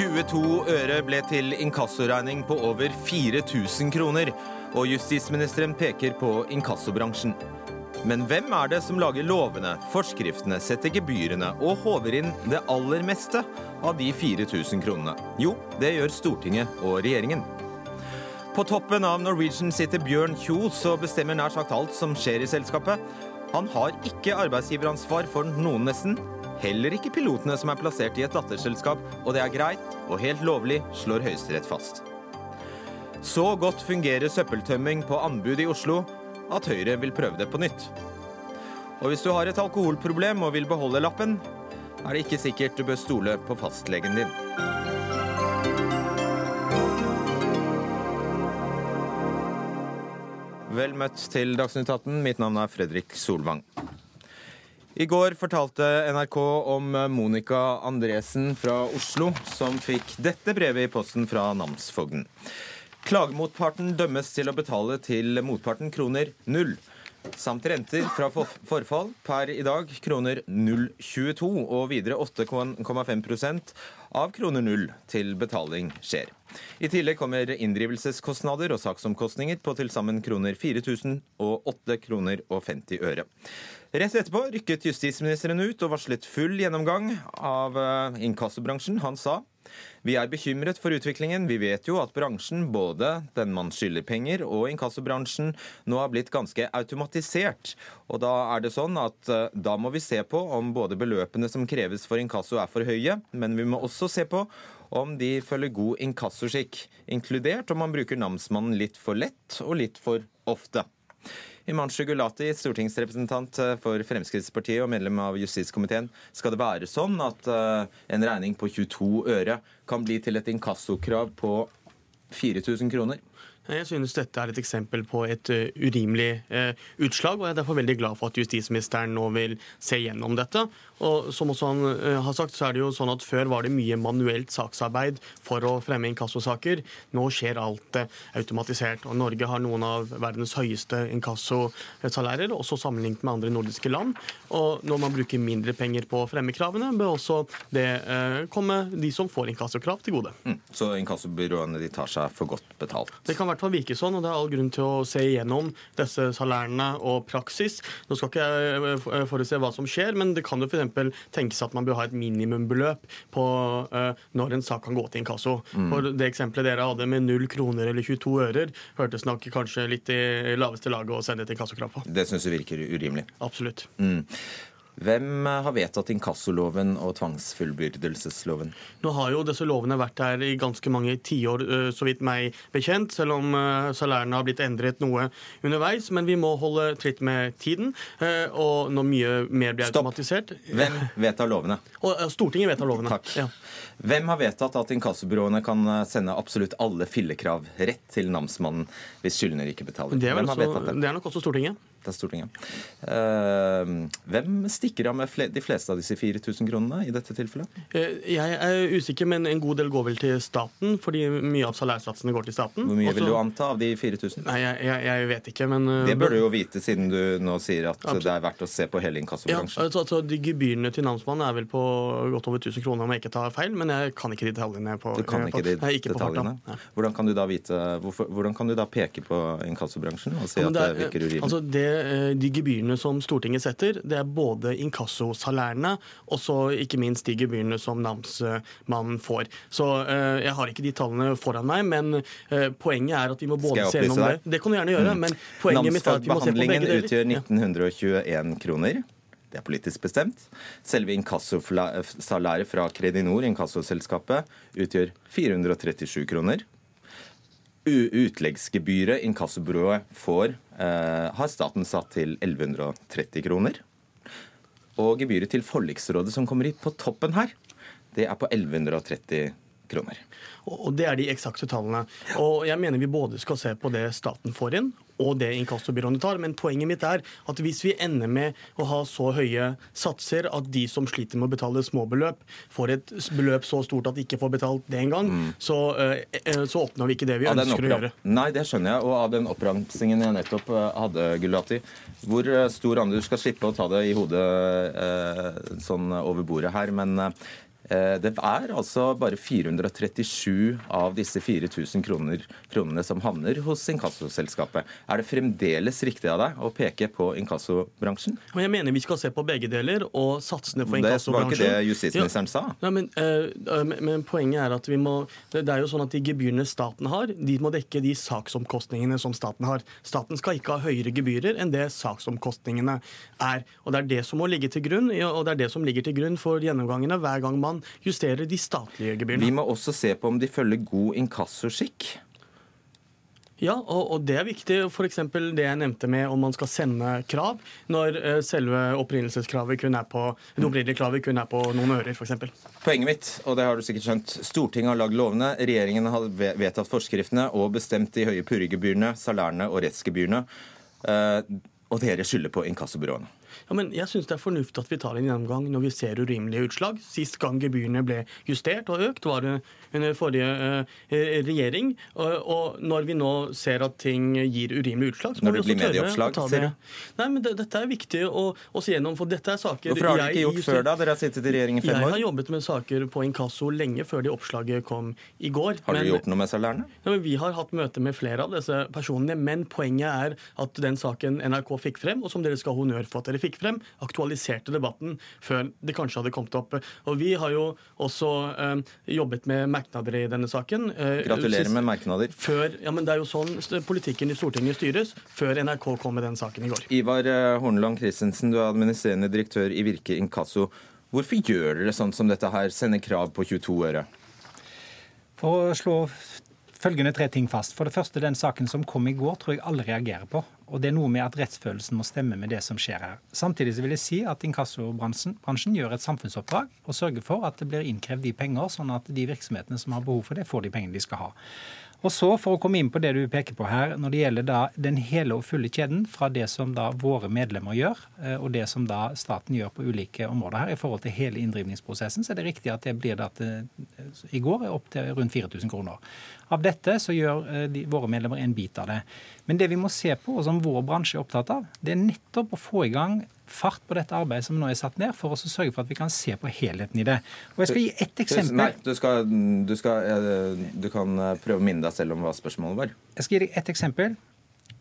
22 øre ble til inkassoregning på over 4000 kroner, og justisministeren peker på inkassobransjen. Men hvem er det som lager lovene, forskriftene, setter gebyrene og håver inn det aller meste av de 4000 kronene? Jo, det gjør Stortinget og regjeringen. På toppen av Norwegian sitter Bjørn Kjos og bestemmer nær sagt alt som skjer i selskapet. Han har ikke arbeidsgiveransvar for noen, nesten. Heller ikke pilotene som er plassert i et datterselskap, og det er greit og helt lovlig, slår Høyesterett fast. Så godt fungerer søppeltømming på anbud i Oslo at Høyre vil prøve det på nytt. Og hvis du har et alkoholproblem og vil beholde lappen, er det ikke sikkert du bør stole på fastlegen din. Vel møtt til Dagsnytt 18. Mitt navn er Fredrik Solvang. I går fortalte NRK om Monica Andresen fra Oslo, som fikk dette brevet i posten fra namsfogden. Klagemotparten dømmes til å betale til motparten kroner null. Samt renter fra forfall per i dag kroner 0,22 og videre 8,5% av kroner null til betaling skjer. I tillegg kommer inndrivelseskostnader og saksomkostninger på til sammen kroner 4000 og 8 kroner og 50 øre. Rett etterpå rykket justisministeren ut og varslet full gjennomgang av eh, inkassobransjen. Han sa vi er bekymret for utviklingen. Vi vet jo at bransjen, både den man skylder penger og inkassobransjen, nå har blitt ganske automatisert. Og da er det sånn at eh, da må vi se på om både beløpene som kreves for inkasso er for høye, men vi må også se på om de følger god inkassoskikk, inkludert om man bruker namsmannen litt for lett og litt for ofte. Imanshu Gulati, stortingsrepresentant eh, for Fremskrittspartiet og medlem av justiskomiteen. Skal det være sånn at eh, en regning på 22 øre kan bli til et inkassokrav på 4000 kroner? Jeg synes dette er et eksempel på et uh, urimelig uh, utslag, og jeg er derfor veldig glad for at justisministeren nå vil se gjennom dette. Og som også han har sagt, så er det jo sånn at Før var det mye manuelt saksarbeid for å fremme inkassosaker. Nå skjer alt automatisert. og Norge har noen av verdens høyeste inkassosalærer, også sammenlignet med andre nordiske land. Og når man bruker mindre penger på fremmekravene, bør også det komme de som får inkassokrav, til gode. Mm. Så inkassobyråene de tar seg for godt betalt? Det kan hvert fall virke sånn, og det er all grunn til å se igjennom disse salærene og praksis. Nå skal ikke jeg eh, forutse hva som skjer, men det kan jo f.eks. tenkes at man bør ha et minimumbeløp på uh, når en sak kan gå til inkasso. Mm. For det eksempelet dere hadde med null kroner eller 22 ører, hørtes nok kanskje litt i laveste laget å sende et inkassokrav på. Det syns du virker urimelig? Absolutt. Mm. Hvem eh, har vedtatt inkassoloven og tvangsfullbyrdelsesloven? Nå har jo disse lovene vært her i ganske mange tiår, eh, så vidt meg bekjent, selv om eh, salærene har blitt endret noe underveis. Men vi må holde tritt med tiden, og når mye mer blir automatisert Hvem vedtar lovene? Og Stortinget vedtar lovene. Takk. Ja. Hvem har vedtatt at inkassobyråene kan sende absolutt alle fillekrav rett til namsmannen hvis skyldner ikke betaler? Det er, også, det er nok også Stortinget til Stortinget. Eh, hvem stikker av med de fleste av disse 4000 kronene i dette tilfellet? Eh, jeg er usikker, men en god del går vel til staten, fordi mye av salærsatsene går til staten. Hvor mye Også, vil du anta av de 4000? Nei, jeg, jeg, jeg, vet ikke, men eh, Det bør du jo vite, siden du nå sier at absolutt. det er verdt å se på hele inkassobransjen. Ja, altså, altså, de Gebyrene til namsmannen er vel på godt over 1000 kroner, om jeg ikke tar feil, men jeg kan ikke de detaljene. På, du kan ikke de nei, ikke detaljene? Hvordan kan du da vite, hvorfor, hvordan kan du da peke på inkassobransjen og si ja, at det, virker urimelig? Altså, det, de gebyrene som Stortinget setter, det er både inkassosalærene og så ikke minst de gebyrene som namsmannen får. Så uh, Jeg har ikke de tallene foran meg, men uh, poenget er at vi må både se gjennom det. Det kan du gjerne gjøre, mm. men poenget mitt er at vi må se på begge deler. utgjør 1921 kroner. Det er politisk bestemt. Selve inkassosalæret fra Kredinor, inkassoselskapet, utgjør 437 kroner utleggsgebyret inkassobyrået får, eh, har staten satt til 1130 kroner. Og gebyret til forliksrådet som kommer på toppen her, det er på 1130 kroner. Og Det er de eksakte tallene. Og jeg mener vi både skal se på det staten får inn, og det inkassobyråene tar. Men poenget mitt er at hvis vi ender med å ha så høye satser at de som sliter med å betale småbeløp, får et beløp så stort at de ikke får betalt det engang, mm. så, uh, så oppnår vi ikke det vi ønsker å gjøre. Nei, det skjønner jeg. Og av den oppramsingen jeg nettopp eh, hadde, Gulati, hvor stor andel du skal slippe å ta det i hodet sånn over bordet her, men Eh, det er altså bare 437 av disse 4000 kroner, kronene som havner hos inkassoselskapet. Er det fremdeles riktig av deg å peke på inkassobransjen? Men jeg mener vi skal se på begge deler, og satsene for Det var ikke det justisministeren sa. Ja, men, eh, men, poenget er at vi må Det det er jo sånn at de gebyrene staten har, de må dekke de saksomkostningene som staten har. Staten skal ikke ha høyere gebyrer enn det saksomkostningene er. Og Det er det som må ligge til grunn, og det er det som ligger til grunn for gjennomgangene hver gang man justerer de statlige gebyrene. Vi må også se på om de følger god inkassoskikk. Ja, og, og det er viktig. F.eks. det jeg nevnte med om man skal sende krav, når eh, selve opprinnelseskravet kun er på det opprinnelige kravet kun er på noen ører, f.eks. Poenget mitt, og det har du sikkert skjønt, Stortinget har lagd lovene, regjeringen har vedtatt forskriftene og bestemt de høye purregebyrene, salærene og rettsgebyrene. Eh, og dere skylder på inkassobyråene. Ja, men jeg syns det er fornuftig at vi tar en gjennomgang når vi ser urimelige utslag. Sist gang gebyrene ble justert og økt, var det under forrige uh, regjering. Og, og når vi nå ser at ting gir urimelige utslag, så må Når vi også tørre å ta det. Nei, men det, dette er viktig å, å se gjennom, for dette er saker Hvorfor har dere ikke gjort før da? Dere har sittet i regjering i fem Jeg fem har jobbet med saker på inkasso lenge før det oppslaget kom i går. Har dere men- gjort noe med salærene? ja, men vi har hatt møte med flere av disse personene, men poenget er at den saken NRK fikk frem, og som dere skal ha honnør for at dere fikk frem, aktualiserte debatten før det kanskje hadde kommet opp. Og vi har jo også eh, jobbet med merknader i denne saken. eh, Gratulerer sist- med merknader. Før, ja, men Det er jo sånn politikken i Stortinget styres, før NRK kom med den saken i går. Ivar eh, Horneland Christensen, du er administrerende direktør i Virke Inkasso. Hvorfor gjør dere sånn som dette her, sender krav på 22 øre? For å slå følgende tre ting fast. For det første, den saken som kom i går, tror jeg alle reagerer på. Og det er noe med at rettsfølelsen må stemme med det som skjer her. Samtidig vil jeg si at inkassobransjen gjør et samfunnsoppdrag og sørger for at det blir innkrevd de penger, sånn at de virksomhetene som har behov for det, får de pengene de skal ha. Og så, for å komme inn på det du peker på her, når det gjelder da den hele og fulle kjeden fra det som da våre medlemmer gjør, eh, og det som da staten gjør på ulike områder her i forhold til hele inndrivningsprosessen, så er det riktig at det blir da til, i går opp til rundt 4000 kroner. Av dette så gjør eh, de, våre medlemmer en bit av det. Men det vi må se på, og som vår bransje er opptatt av, det er nettopp å få i gang fart på dette arbeidet som nå er satt ned, for å sørge for at vi kan se på helheten i det. Og Jeg skal gi ett eksempel. Nei, du, skal, du, skal, du kan eh, prøve å minne deg selv om hva spørsmålet var. Jeg skal gi deg ett eksempel.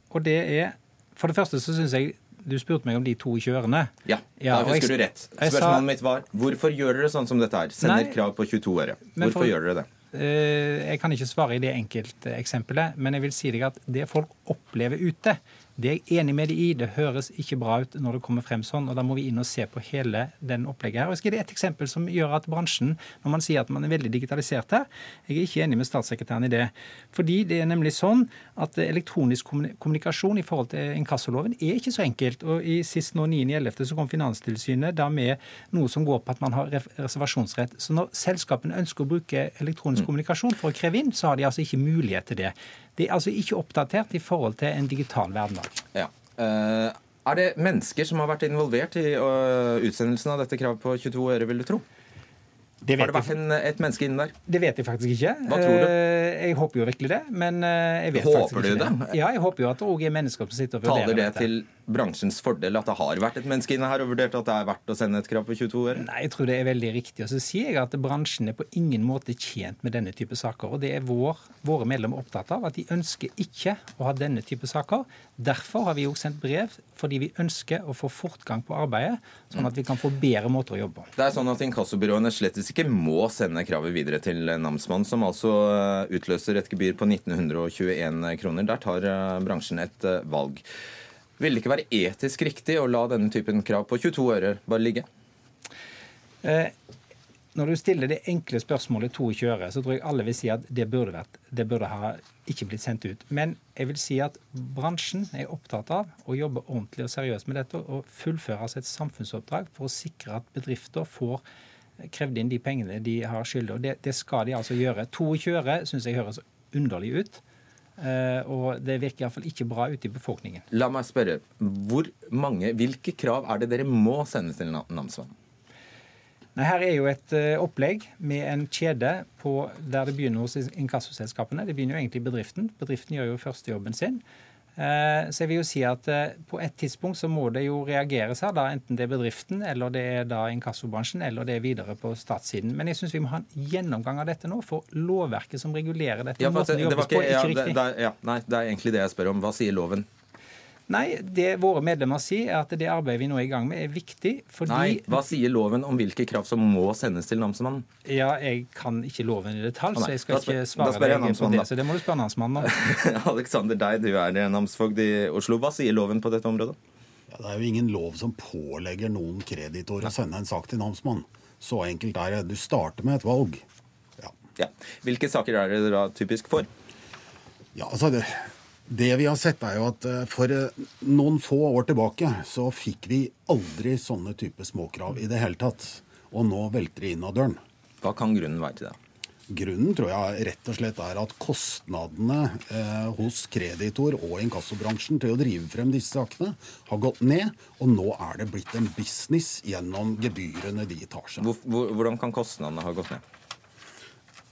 Og det er For det første så syns jeg Du spurte meg om de 22 ørene. Ja, Ja, da og jeg- husker du rett. Spørsmålet mitt var hvorfor gjør dere sånn som dette her? Sender Nei. krav på 22 øre. Hvorfor for- gjør dere det? Eh, Jeg kan ikke svare i det enkelteksempelet, men jeg vil si deg at det folk opplever ute, det er jeg enig med de i. Det høres ikke bra ut når det kommer frem sånn, og da må vi inn og se på hele den opplegget her. Og jeg skal gi deg et eksempel som gjør at bransjen, når man sier at man er veldig digitalisert her, jeg er ikke enig med statssekretæren i det. Fordi det er nemlig sånn at elektronisk kommunikasjon i forhold til inkassoloven er ikke så enkelt. Og i sist nå 9.11. så kom Finanstilsynet da med noe som går på at man har reservasjonsrett. Så når selskapene ønsker å bruke elektronisk kommunikasjon for å kreve inn, så har de altså ikke mulighet til det. Det er altså ikke oppdatert i forhold til en digital hverdag. Ja. Uh, er det mennesker som har vært involvert i uh, utsendelsen av dette kravet på 22 øre, vil du tro? Det Har det vært en, et menneske inne der? det vet jeg faktisk ikke. Hva tror du? Eh, Jeg håper jo virkelig det, men jeg vet Håper faktisk ikke Håper du det. det? Ja, jeg håper jo at det òg er mennesker som sitter og Taler vurderer det til bransjens fordel at det har vært et menneske inne her og vurdert at det er verdt å sende et krav på 22 øre? Nei, jeg tror det er veldig riktig. Og så sier jeg at bransjen er på ingen måte tjent med denne type saker. Og det er vår, våre medlemmer opptatt av, at de ønsker ikke å ha denne type saker. Derfor har vi jo sendt brev, fordi vi ønsker å få fortgang på arbeidet, sånn at vi kan få bedre måter å jobbe på. Det er sånn at Inkassobyråene slettes ikke må sende kravet videre til namsmannen, som altså øh, utløser et gebyr på 1921 kroner. Der tar øh, bransjen et øh, valg. Vil det ikke være etisk riktig å la denne typen krav på 22 øre bare ligge? Eh, når du stiller det enkle spørsmålet 22 øre, så tror jeg alle vil si at det burde, vært, det burde ha ikke blitt sendt ut. Men jeg vil si at bransjen er opptatt av å jobbe ordentlig og seriøst med dette og fullføre et samfunnsoppdrag for å sikre at bedrifter får krevd inn de pengene de har skyld. Og det, det skal de altså gjøre. 22 øre syns jeg høres underlig ut. Eh, Og det virker iallfall ikke bra ute i befolkningen. La meg spørre, hvor mange, hvilke krav er det dere må sende til na- namsmannen? Her er jo et eh, opplegg med en kjede på, der det begynner hos inkassoselskapene. Det begynner jo egentlig i bedriften. Bedriften gjør jo førstejobben sin. Eh, så jeg vil jo si at eh, På et tidspunkt så må det jo reageres her, da, enten det er bedriften, eller det er da inkassobransjen, eller det er videre på statssiden. Men jeg syns vi må ha en gjennomgang av dette nå, for lovverket som regulerer dette, Ja, for det det, det, var ikke, er ja, ikke det, ja, nei, det er egentlig det jeg spør om. Hva sier loven? Nei, det våre medlemmer sier, er at det arbeidet vi nå er i gang med, er viktig. fordi... Nei, Hva sier loven om hvilke krav som må sendes til namsmannen? Ja, Jeg kan ikke loven i detalj, så jeg skal spør- ikke svare deg på det. da. Så det må du spørre namsmannen om. Alexander Dei, du er namsfogd i Oslo. Hva sier loven på dette området? Ja, det er jo ingen lov som pålegger noen kreditor å sende en sak til namsmannen. Så enkelt er det. Du starter med et valg. Ja, Ja. Hvilke saker er det da typisk for? ja altså det, det vi har sett, er jo at eh, for eh, noen få år tilbake så fikk vi aldri sånne type småkrav i det hele tatt. Og nå velter det inn av døren. Hva kan grunnen være til det? Grunnen tror jeg rett og slett er at kostnadene eh, hos kreditor og inkassobransjen til å drive frem disse sakene har gått ned, og nå er det blitt en business gjennom gebyrene de tar seg. Hvor, hvor, hvordan kan kostnadene ha gått ned?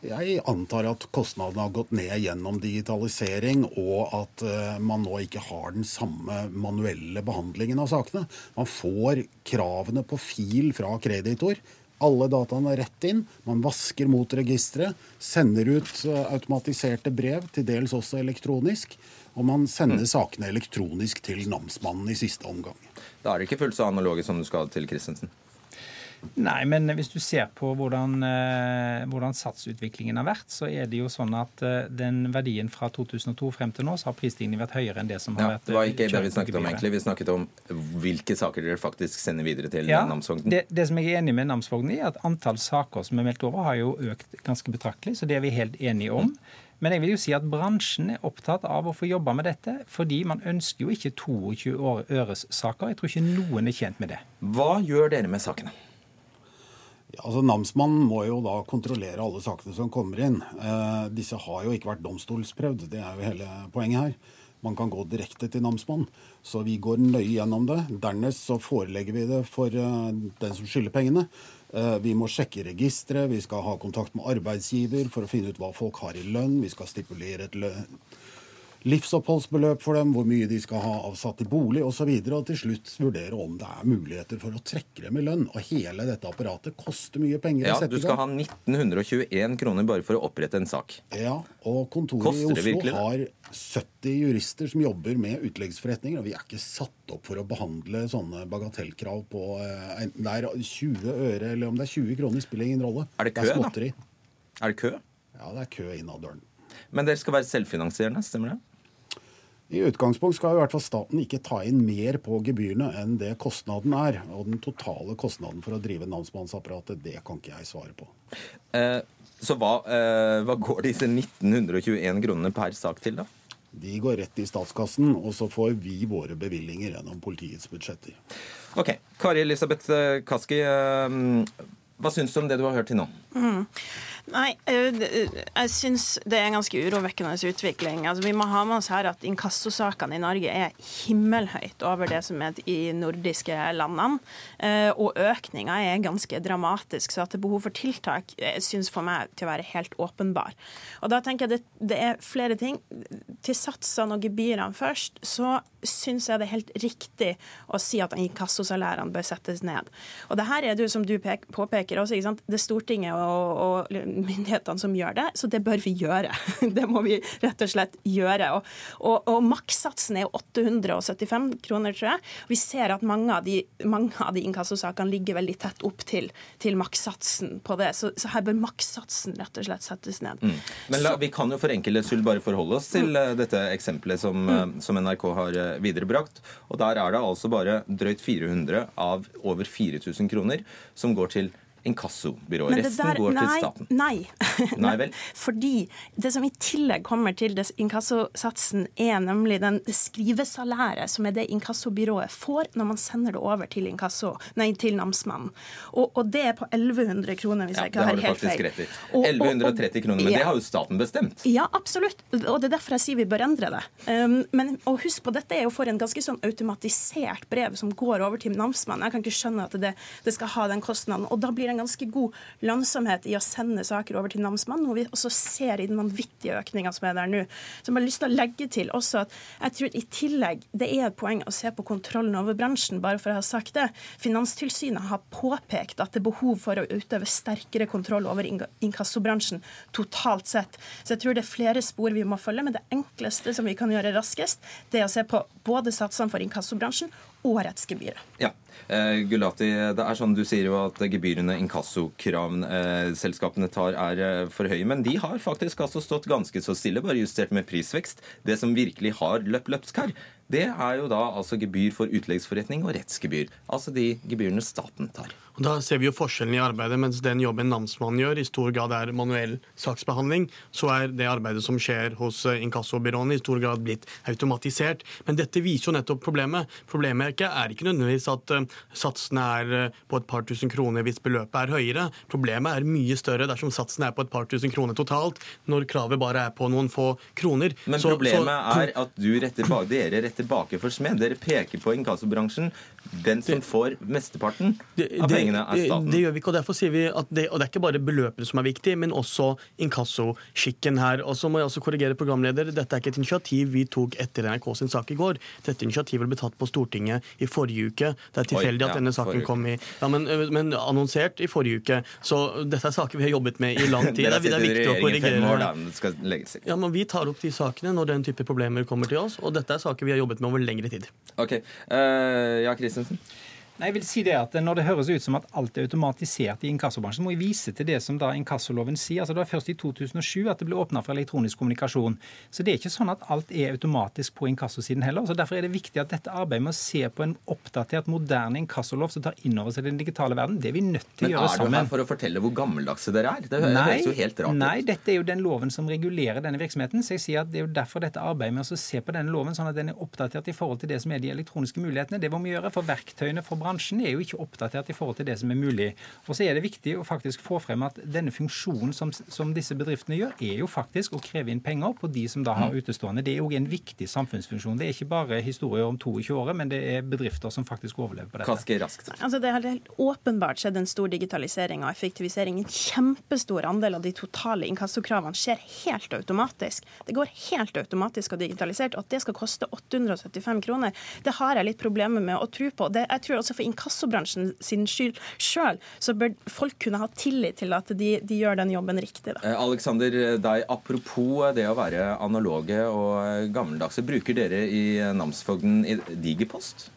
Jeg antar at kostnadene har gått ned gjennom digitalisering, og at eh, man nå ikke har den samme manuelle behandlingen av sakene. Man får kravene på fil fra kreditor. Alle dataene er rett inn. Man vasker mot registeret, sender ut eh, automatiserte brev, til dels også elektronisk. Og man sender sakene elektronisk til namsmannen i siste omgang. Da er det ikke fullt så analoge som du skal til Christensen. Nei, men hvis du ser på hvordan, eh, hvordan satsutviklingen har vært, så er det jo sånn at eh, den verdien fra 2002 frem til nå, så har prisstigningen vært høyere enn det som har Ja, vært det var eh, ikke det vi snakket om, egentlig. Vi snakket om hvilke saker dere faktisk sender videre til Ja, namsfogden. det, det som jeg er enig med namsfogden i, er at antall saker som er meldt over, har jo økt ganske betraktelig. Så det er vi helt enige om. Men jeg vil jo si at bransjen er opptatt av å få jobba med dette, fordi man ønsker jo ikke 22 øres saker. Jeg tror ikke noen er tjent med det. Hva gjør dere med sakene? Altså Namsmannen må jo da kontrollere alle sakene som kommer inn. Eh, disse har jo ikke vært domstolsprøvd, det er jo hele poenget her. Man kan gå direkte til namsmannen. Så vi går nøye gjennom det. Dernest så forelegger vi det for uh, den som skylder pengene. Uh, vi må sjekke registeret, vi skal ha kontakt med arbeidsgiver for å finne ut hva folk har i lønn. Vi skal stipulere et lø livsoppholdsbeløp for dem, hvor mye de skal ha avsatt i bolig osv. Og, så videre, og til slutt vurdere om det er muligheter for å trekke dem i lønn. Og hele dette apparatet koster mye penger Ja, Du skal ha 1921 kroner bare for å opprette en sak. Ja, og kontoret Koster i Oslo virkelig har 70 jurister som jobber med utleggsforretninger, og vi er ikke satt opp for å behandle sånne bagatellkrav på eh, enten det er 20 øre eller om det er 20 kroner, spiller ingen rolle. Er det kø, da? Er det kø? Ja, det er kø innad døren. Men dere skal være selvfinansierende, stemmer det? I utgangspunkt skal i hvert fall staten ikke ta inn mer på gebyrene enn det kostnaden er. Og den totale kostnaden for å drive namsmannsapparatet, det kan ikke jeg svare på. Eh, så hva, eh, hva går disse 1921 kronene per sak til, da? De går rett i statskassen, og så får vi våre bevilgninger gjennom politiets budsjetter. Ok, Kari Elisabeth eh, Kaski, eh, hva syns du om det du har hørt til nå? Nei, eh, jeg syns det er en ganske urovekkende utvikling. Altså, vi må ha med oss her at inkassosakene i Norge er himmelhøyt over det som er i nordiske landene. Eh, Og økninga er ganske dramatisk, så at det er behov for tiltak eh, syns for meg til å være helt åpenbar. Og da tenker jeg det, det er flere ting. Til satsene og gebyrene først, så syns jeg det er helt riktig å si at inkassosalærene bør settes ned. Og det her er det jo, som du påpeker også, ikke sant? det er Stortinget og, og myndighetene som gjør det, så det bør vi gjøre. Det må vi rett og slett gjøre. Og, og, og makssatsen er jo 875 kroner, tror jeg. Vi ser at mange av de, mange av de inkassosakene ligger veldig tett opp til, til makssatsen på det. Så, så her bør makssatsen rett og slett settes ned. Men la, Vi kan jo for enkelhets skyld bare forholde oss til mm. dette eksempelet som, mm. som NRK har eh, viderebrakt. Og Der er det altså bare drøyt 400 av over 4000 kroner som går til inkassobyrået. Resten der- går til staten. Nei. Nei vel? Fordi det som i tillegg kommer til det inkassosatsen, er nemlig den det skrivesalæret som er det inkassobyrået får når man sender det over til, inkasso, nei, til namsmannen. Og, og det er på 1100 kroner, hvis Ja, jeg ikke har har helt feil. rett i. Og- og- og- 1130 kroner, men Ja. det har jo staten bestemt. Ja, absolutt. Og det er derfor jeg sier vi bør endre det. Um, men og husk på, dette er jo for en ganske sånn automatisert brev som går over til namsmannen. Jeg kan ikke skjønne at det, det skal ha den kostnaden. Og da blir det en ganske god lønnsomhet i å sende saker over til namsmannen, hvor vi også ser i den vanvittige økninga som er der nå. Så jeg har lyst til å legge til også at jeg tror i tillegg det er et poeng å se på kontrollen over bransjen, bare for å ha sagt det. Finanstilsynet har påpekt at det er behov for å utøve sterkere kontroll over inkassobransjen totalt sett. Så jeg tror det er flere spor vi må følge, men det enkleste som vi kan gjøre raskest, det er å se på både satsene for inkassobransjen rettsgebyret. Ja. Eh, Gulati, det er sånn Du sier jo at gebyrene inkassokravselskapene eh, tar, er eh, for høye. Men de har faktisk altså stått ganske så stille, bare justert med prisvekst. Det som virkelig har løpt løpsk her, det er jo da altså gebyr for utleggsforretning og rettsgebyr. Altså de gebyrene staten tar. Og Da ser vi jo forskjellen i arbeidet. Mens den jobben namsmannen gjør, i stor grad er manuell saksbehandling, så er det arbeidet som skjer hos eh, inkassobyråene, i stor grad blitt automatisert. Men dette viser jo nettopp problemet. Problemet er ikke nødvendigvis at eh, satsene er eh, på et par tusen kroner hvis beløpet er høyere. Problemet er mye større dersom satsene er på et par tusen kroner totalt, når kravet bare er på noen få kroner. Men så, problemet så, er at du retter bak, dere retter bake for smed. Dere peker på inkassobransjen. Den som får mesteparten av pengene er staten. Det, gjør vi ikke, og derfor sier vi at det, og det er ikke bare beløpene som er viktig, men også inkassoskikken her. Og så må jeg også korrigere programleder. Dette er ikke et initiativ vi tok etter NRK sin sak i går. Dette initiativet ble tatt på Stortinget i forrige uke. Det er tilfeldig ja, at denne saken kom i ja, men, men, annonsert i forrige uke. Så dette er saker vi har jobbet med i lang tid. Det er i regjeringen fem år, da, men det skal legges Ja, men Vi tar opp de sakene når den type problemer kommer til oss, og dette er saker vi har jobbet med over lengre tid. Okay. uh, Ja, Christensen. Nei, jeg vil si det at Når det høres ut som at alt er automatisert i inkassobransjen, må jeg vise til det som da inkassoloven sier. Altså Det var først i 2007 at det ble åpna for elektronisk kommunikasjon. Så det er ikke sånn at alt er automatisk på inkassosiden heller. så Derfor er det viktig at dette arbeidet med å se på en oppdatert, moderne inkassolov som tar inn over seg den digitale verden, det er vi nødt til å gjøre sammen. Men er du her for å fortelle hvor gammeldagse dere er? Det høres nei, jo helt rart ut. Nei, dette er jo den loven som regulerer denne virksomheten. Så jeg sier at det er jo derfor dette arbeidet med å se på denne loven, sånn at den er oppdatert i forhold til det som er de elektroniske mulighetene. Det må vi gjøre. For verktøyene for bransjen er jo ikke oppdatert i forhold til det som er mulig. Og så er det viktig å faktisk få frem at denne funksjonen som, som disse bedriftene gjør, er jo faktisk å kreve inn penger på de som da har mm. utestående. Det er jo en viktig samfunnsfunksjon. Det er ikke bare historier om 22 året, men det er bedrifter som faktisk overlever på dette. Kaske raskt. Altså, det har helt åpenbart skjedd en stor digitalisering og effektivisering. En kjempestor andel av de totale inkassokravene skjer helt automatisk. Det går helt automatisk og digitalisert. Og at det skal koste 875 kroner, det har jeg litt problemer med å tro på. Det, jeg tror også for inkassobransjen sin skyld sjøl, så bør folk kunne ha tillit til at de, de gjør den jobben riktig. Da. Eh, Alexander, deg, apropos det å være analoge og gammeldagse, bruker dere i namsfogden Digipost?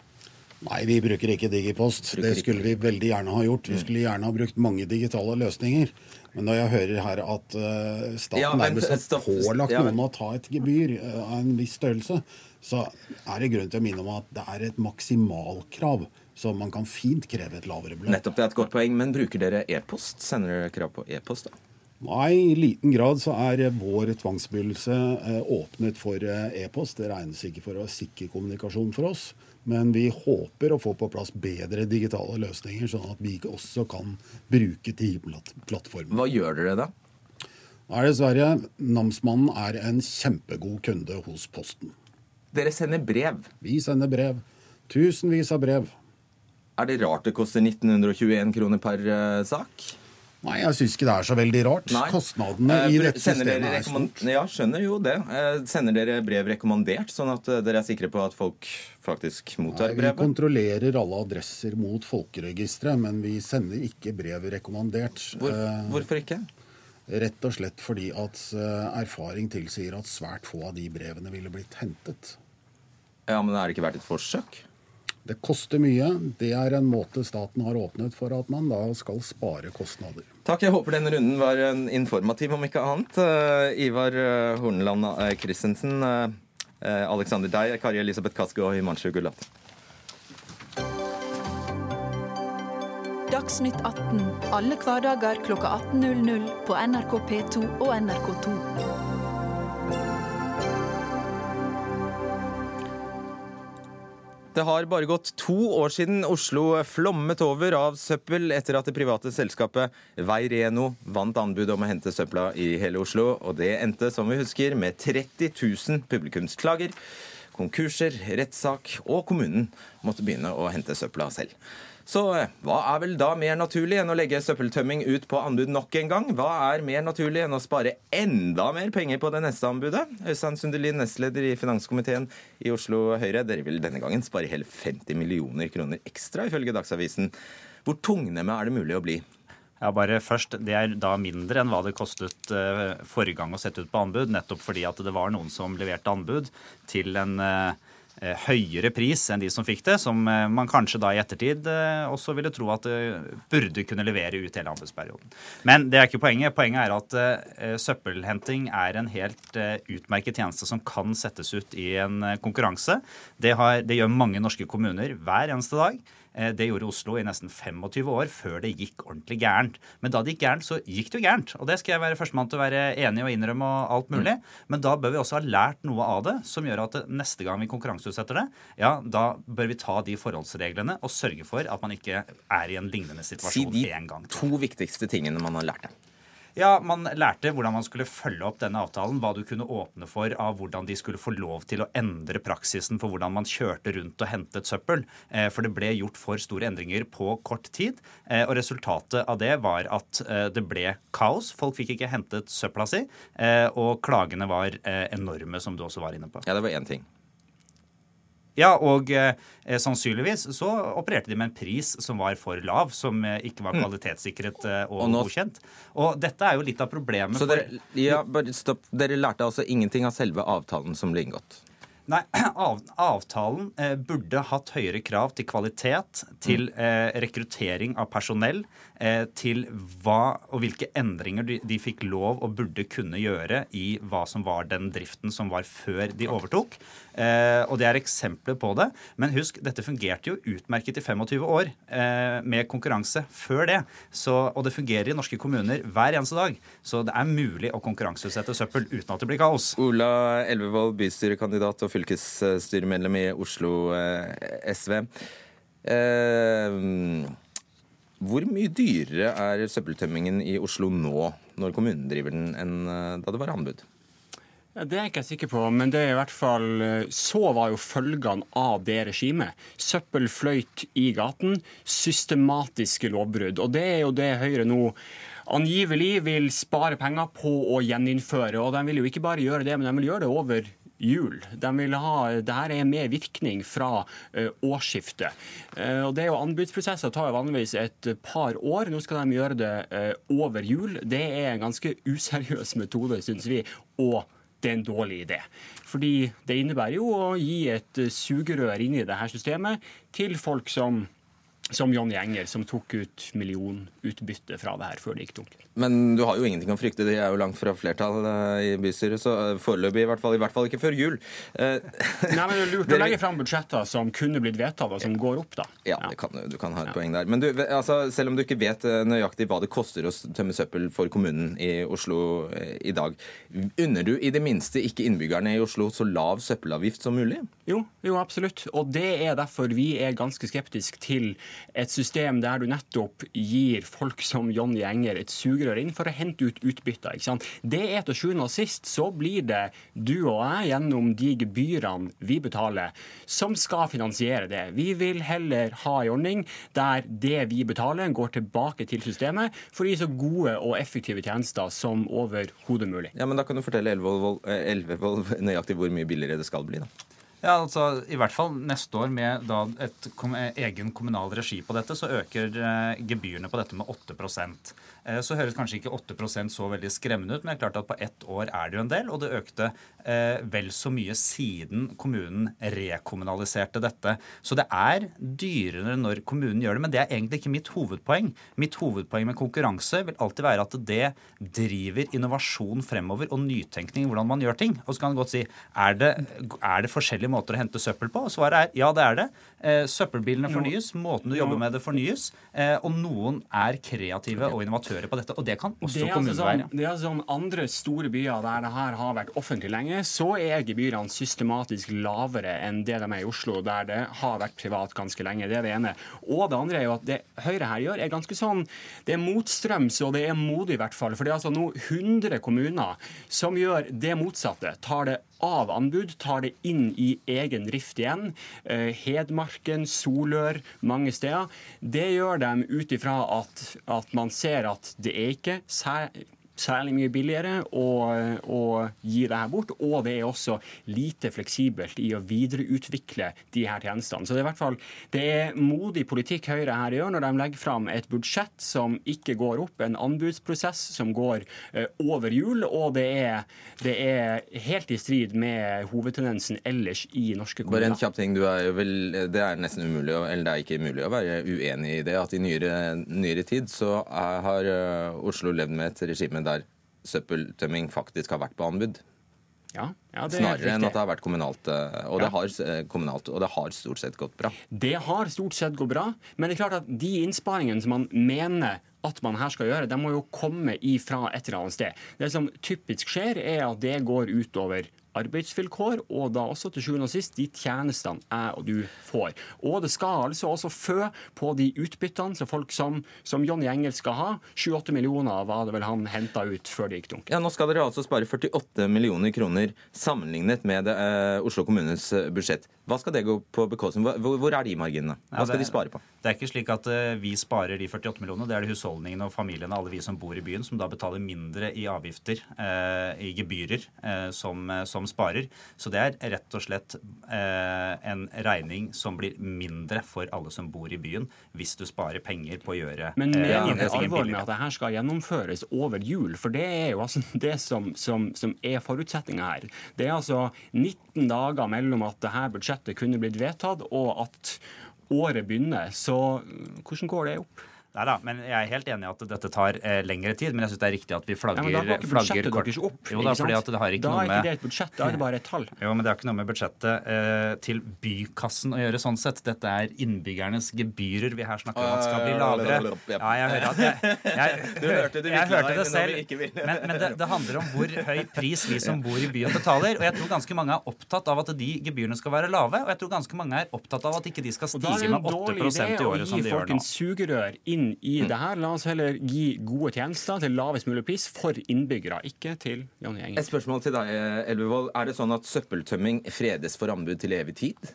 Nei, vi bruker ikke Digipost. Bruker det skulle vi veldig gjerne ha gjort. Vi mm. skulle gjerne ha brukt mange digitale løsninger. Men når jeg hører her at staten ja, nærmest har pålagt ja, noen å ta et gebyr av en viss størrelse, så er det grunn til å minne om at det er et maksimalkrav. Så man kan fint kreve et lavere beløp. Nettopp, det er et godt poeng. Men bruker dere e-post? Sender dere krav på e-post, da? Nei, i liten grad så er vår tvangsbegynnelse eh, åpnet for eh, e-post. Det regnes ikke for å sikre kommunikasjon for oss. Men vi håper å få på plass bedre digitale løsninger, sånn at vi også kan bruke TIM-plattformen. Hva gjør dere da? Er dessverre, Namsmannen er en kjempegod kunde hos Posten. Dere sender brev? Vi sender brev. Tusenvis av brev. Er det rart det koster 1921 kroner per uh, sak? Nei, jeg syns ikke det er så veldig rart. Nei. Kostnadene i uh, dette systemet er stort. Ja, skjønner jo det. Uh, sender dere brev rekommandert, sånn at dere er sikre på at folk faktisk mottar brevet? Vi kontrollerer alle adresser mot folkeregisteret, men vi sender ikke brev rekommandert. Hvor, hvorfor ikke? Rett og slett fordi at erfaring tilsier at svært få av de brevene ville blitt hentet. Ja, Men er det ikke verdt et forsøk? Det koster mye. Det er en måte staten har åpnet for at man da skal spare kostnader. Takk. Jeg håper denne runden var informativ, om ikke annet. Uh, Ivar uh, Horneland uh, Christensen, Alexander Dei, Kari Elisabeth Kaski og Himanshu Gulati. Dagsnytt 18 alle hverdager klokka 18.00 på NRK P2 og NRK2. Det har bare gått to år siden Oslo flommet over av søppel etter at det private selskapet Veireno vant anbud om å hente søpla i hele Oslo. Og det endte, som vi husker, med 30 000 publikumsklager, konkurser, rettssak, og kommunen måtte begynne å hente søpla selv. Så eh, hva er vel da mer naturlig enn å legge søppeltømming ut på anbud nok en gang? Hva er mer naturlig enn å spare enda mer penger på det neste anbudet? Øystein Sundelin, nestleder i finanskomiteen i Oslo Høyre. Dere vil denne gangen spare hele 50 millioner kroner ekstra, ifølge Dagsavisen. Hvor tungnemme er det mulig å bli? Ja, bare først, Det er da mindre enn hva det kostet uh, forrige gang å sette ut på anbud, nettopp fordi at det var noen som leverte anbud til en Eh, høyere pris enn de som fikk det, som eh, man kanskje da i ettertid eh, også ville tro at burde kunne levere ut hele anbudsperioden. Men det er ikke poenget. Poenget er at søppelhenting er en helt utmerket tjeneste som kan settes ut i en konkurranse. Det, har, det gjør mange norske kommuner hver eneste dag. Eh, det gjorde Oslo i nesten 25 år før det gikk ordentlig gærent. Men da det gikk gærent, så gikk det jo gærent. Og det skal jeg være førstemann til å være enig og innrømme og alt mulig. Men da bør vi også ha lært noe av det som gjør at neste gang vi konkurranseutsetter det, ja, da bør vi ta de forholdsreglene og sørge for at man ikke er i en lignende situasjon si en gang. Si de to viktigste tingene man har lært det. Ja, Man lærte hvordan man skulle følge opp denne avtalen, hva du kunne åpne for av hvordan de skulle få lov til å endre praksisen for hvordan man kjørte rundt og hentet søppel. Eh, for det ble gjort for store endringer på kort tid. Eh, og resultatet av det var at eh, det ble kaos. Folk fikk ikke hentet søpla si, og klagene var enorme, som du også var inne på. Ja, det var én ting. Ja, og eh, sannsynligvis så opererte de med en pris som var for lav, som eh, ikke var mm. kvalitetssikret eh, og, og nå, godkjent. Og dette er jo litt av problemet. Så dere, ja, bare stopp. Dere lærte altså ingenting av selve avtalen som ble inngått? Nei, av, avtalen eh, burde hatt høyere krav til kvalitet, til mm. eh, rekruttering av personell, til hva og hvilke endringer de, de, fikk lov og burde kunne gjøre i hva som var den driften som var før de overtok. Eh, og det er eksempler på det. Men husk, dette fungerte jo utmerket i 25 år eh, med konkurranse før det. Så, og det fungerer i norske kommuner hver eneste dag. Så det er mulig å konkurranseutsette søppel uten at det blir kaos. Ola Elvevold, bystyrekandidat og fylkesstyremedlem i Oslo eh, SV. Eh, hvor mye dyrere er søppeltømmingen i Oslo nå, når kommunen driver den, enn eh, da det var anbud? Ja, det er jeg ikke sikker på, men det er i hvert fall eh, så var jo følgene av det regimet. Søppel fløyt i gaten, systematiske lovbrudd. Og det er jo det Høyre nå angivelig vil spare penger på å gjeninnføre. Og de vil jo ikke bare gjøre det, men de vil gjøre det over jul. De vil ha, det her er med virkning fra uh, årsskiftet. Uh, og det er jo Anbudsprosesser tar jo vanligvis et par år. Nå skal de gjøre det uh, over jul. Det er en ganske useriøs metode, syns vi. og det er en dårlig idé. Fordi det innebærer jo å gi et sugerør inn i dette systemet til folk som som John Gjenger, som tok ut millionutbytte fra det her før det gikk tungt. Men du har jo ingenting å frykte. De er jo langt fra flertall eh, i bystyret. Så eh, foreløpig i hvert fall. I hvert fall ikke før jul. Eh, Nei, men Det er lurt å legge fram budsjetter som kunne blitt vedtatt, og som går opp, da. Ja, kan, du kan ha et ja. poeng der. Men du, altså, selv om du ikke vet nøyaktig hva det koster å tømme søppel for kommunen i Oslo i dag, unner du i det minste ikke innbyggerne i Oslo så lav søppelavgift som mulig? Jo, jo absolutt. Og det er derfor vi er ganske skeptiske til et system der du nettopp gir folk som Jonny Enger et sugerør inn for å hente ut utbytter. ikke sant? Det er til sjuende og sist så blir det du og jeg gjennom de gebyrene vi betaler, som skal finansiere det. Vi vil heller ha en ordning der det vi betaler, går tilbake til systemet for å gi så gode og effektive tjenester som overhodet mulig. Ja, men Da kan du fortelle Elvevold nøyaktig hvor mye billigere det skal bli. da. Ja, altså I hvert fall neste år med da et kom, egen kommunal regi på dette, så øker eh, gebyrene på dette med 8 eh, Så høres kanskje ikke 8% så veldig skremmende ut, men det er klart at på ett år er det jo en del. Og det økte eh, vel så mye siden kommunen rekommunaliserte dette. Så det er dyrere når kommunen gjør det, men det er egentlig ikke mitt hovedpoeng. Mitt hovedpoeng med konkurranse vil alltid være at det driver innovasjon fremover og nytenkning i hvordan man gjør ting. Og så kan man godt si er det, er det forskjellige måter å hente søppel på? Og svaret er ja, det er det. Eh, søppelbilene fornyes, måten du jobber med det fornyes. Eh, og noen er kreative og innovatører på dette. Og det kan også det kommunen altså sånn, være. Det er altså sånn andre store byer der det her har vært offentlig lenge, så er gebyrene systematisk lavere enn det de er i Oslo, der det har vært privat ganske lenge. Det er det ene. Og det andre er jo at det Høyre her gjør, er ganske sånn Det er motstrøms, og det er modig, i hvert fall. For det er altså nå 100 kommuner som gjør det motsatte. Tar det av anbud, tar det inn i egen drift igjen. Eh, Hedmarken, Solør, mange steder. Det gjør de ut ifra at, at man ser at det er ikke sær særlig mye billigere å, å, gi det her bort. Og det er også lite fleksibelt i å videreutvikle de her tjenestene. Så det er i hvert fall det er modig politikk Høyre her gjør når de legger fram et budsjett som ikke går opp, en anbudsprosess som går uh, over jul, og det er, det er, helt i strid med hovedtendensen ellers i norske kommuner. Bare en kjapp ting. Er vel, det er nesten umulig, eller det er ikke mulig å være uenig i det, at i nyere, nyere tid så er, har uh, Oslo levd med et regime der søppeltømming faktisk har vært på anbud. Ja, ja, Snarere enn at det har vært kommunalt og, det har, kommunalt. og, det har, stort sett gått bra. Det har stort sett gått bra, men det er klart at de innsparingene som man mener at man her skal gjøre, de må jo komme ifra et eller annet sted. Det som typisk skjer, er at det går utover arbeidsvilkår, og da også til sjuende og sist de tjenestene jeg og du får. Og det skal altså også fø på de utbyttene som folk som, som Johnny Engel skal ha. 7-8 millioner var det vel han henta ut før det gikk dunk. Ja, Nå skal dere altså spare 48 millioner kroner sammenlignet med det, eh, Oslo kommunes eh, budsjett. Hva skal det gå på bekostning? Hvor, hvor er de marginene? Hva skal ja, det, de spare på? Det er ikke slik at uh, vi sparer de 48 millionene. Det er det husholdningene og familiene, alle vi som bor i byen, som da betaler mindre i avgifter, uh, i gebyrer, uh, som, som, sparer. Så det er rett og slett en regning som blir mindre for alle som bor i byen, hvis du sparer penger på å gjøre Men mener det alvorlig med at dette skal gjennomføres over jul? For det er jo altså det som, som, som er forutsetninga her. Det er altså 19 dager mellom at dette budsjettet budsjettet kunne blitt vedtatt, og at året begynner. Så hvordan går det opp? Nei da, men Jeg er helt enig i at dette tar eh, lengre tid, men jeg syns det er riktig at vi flagger ja, men Da går ikke budsjettet deres opp. Jo, da, fordi at det har ikke da noe med... er ikke det et budsjett, da er det bare et tall. Jo, men Det har ikke noe med budsjettet eh, til bykassen å gjøre sånn sett. Dette er innbyggernes gebyrer vi her snakker om at skal bli lavere. Ja, jeg hører at jeg, jeg, jeg, hørte det, jeg hørte det selv. Men, men det, det, handler om hvor høy pris vi som bor i byen betaler. Og jeg tror ganske mange er opptatt av at de gebyrene skal være lave. Og jeg tror ganske mange er opptatt av at ikke de skal stige med 8% i året som de gjør nå. Inn i det her la oss heller gi gode tjenester til lavest mulig pris for innbyggere, ikke til Jonny Enger. Et spørsmål til deg, Elvevold. Er det sånn at søppeltømming fredes for anbud til evig tid?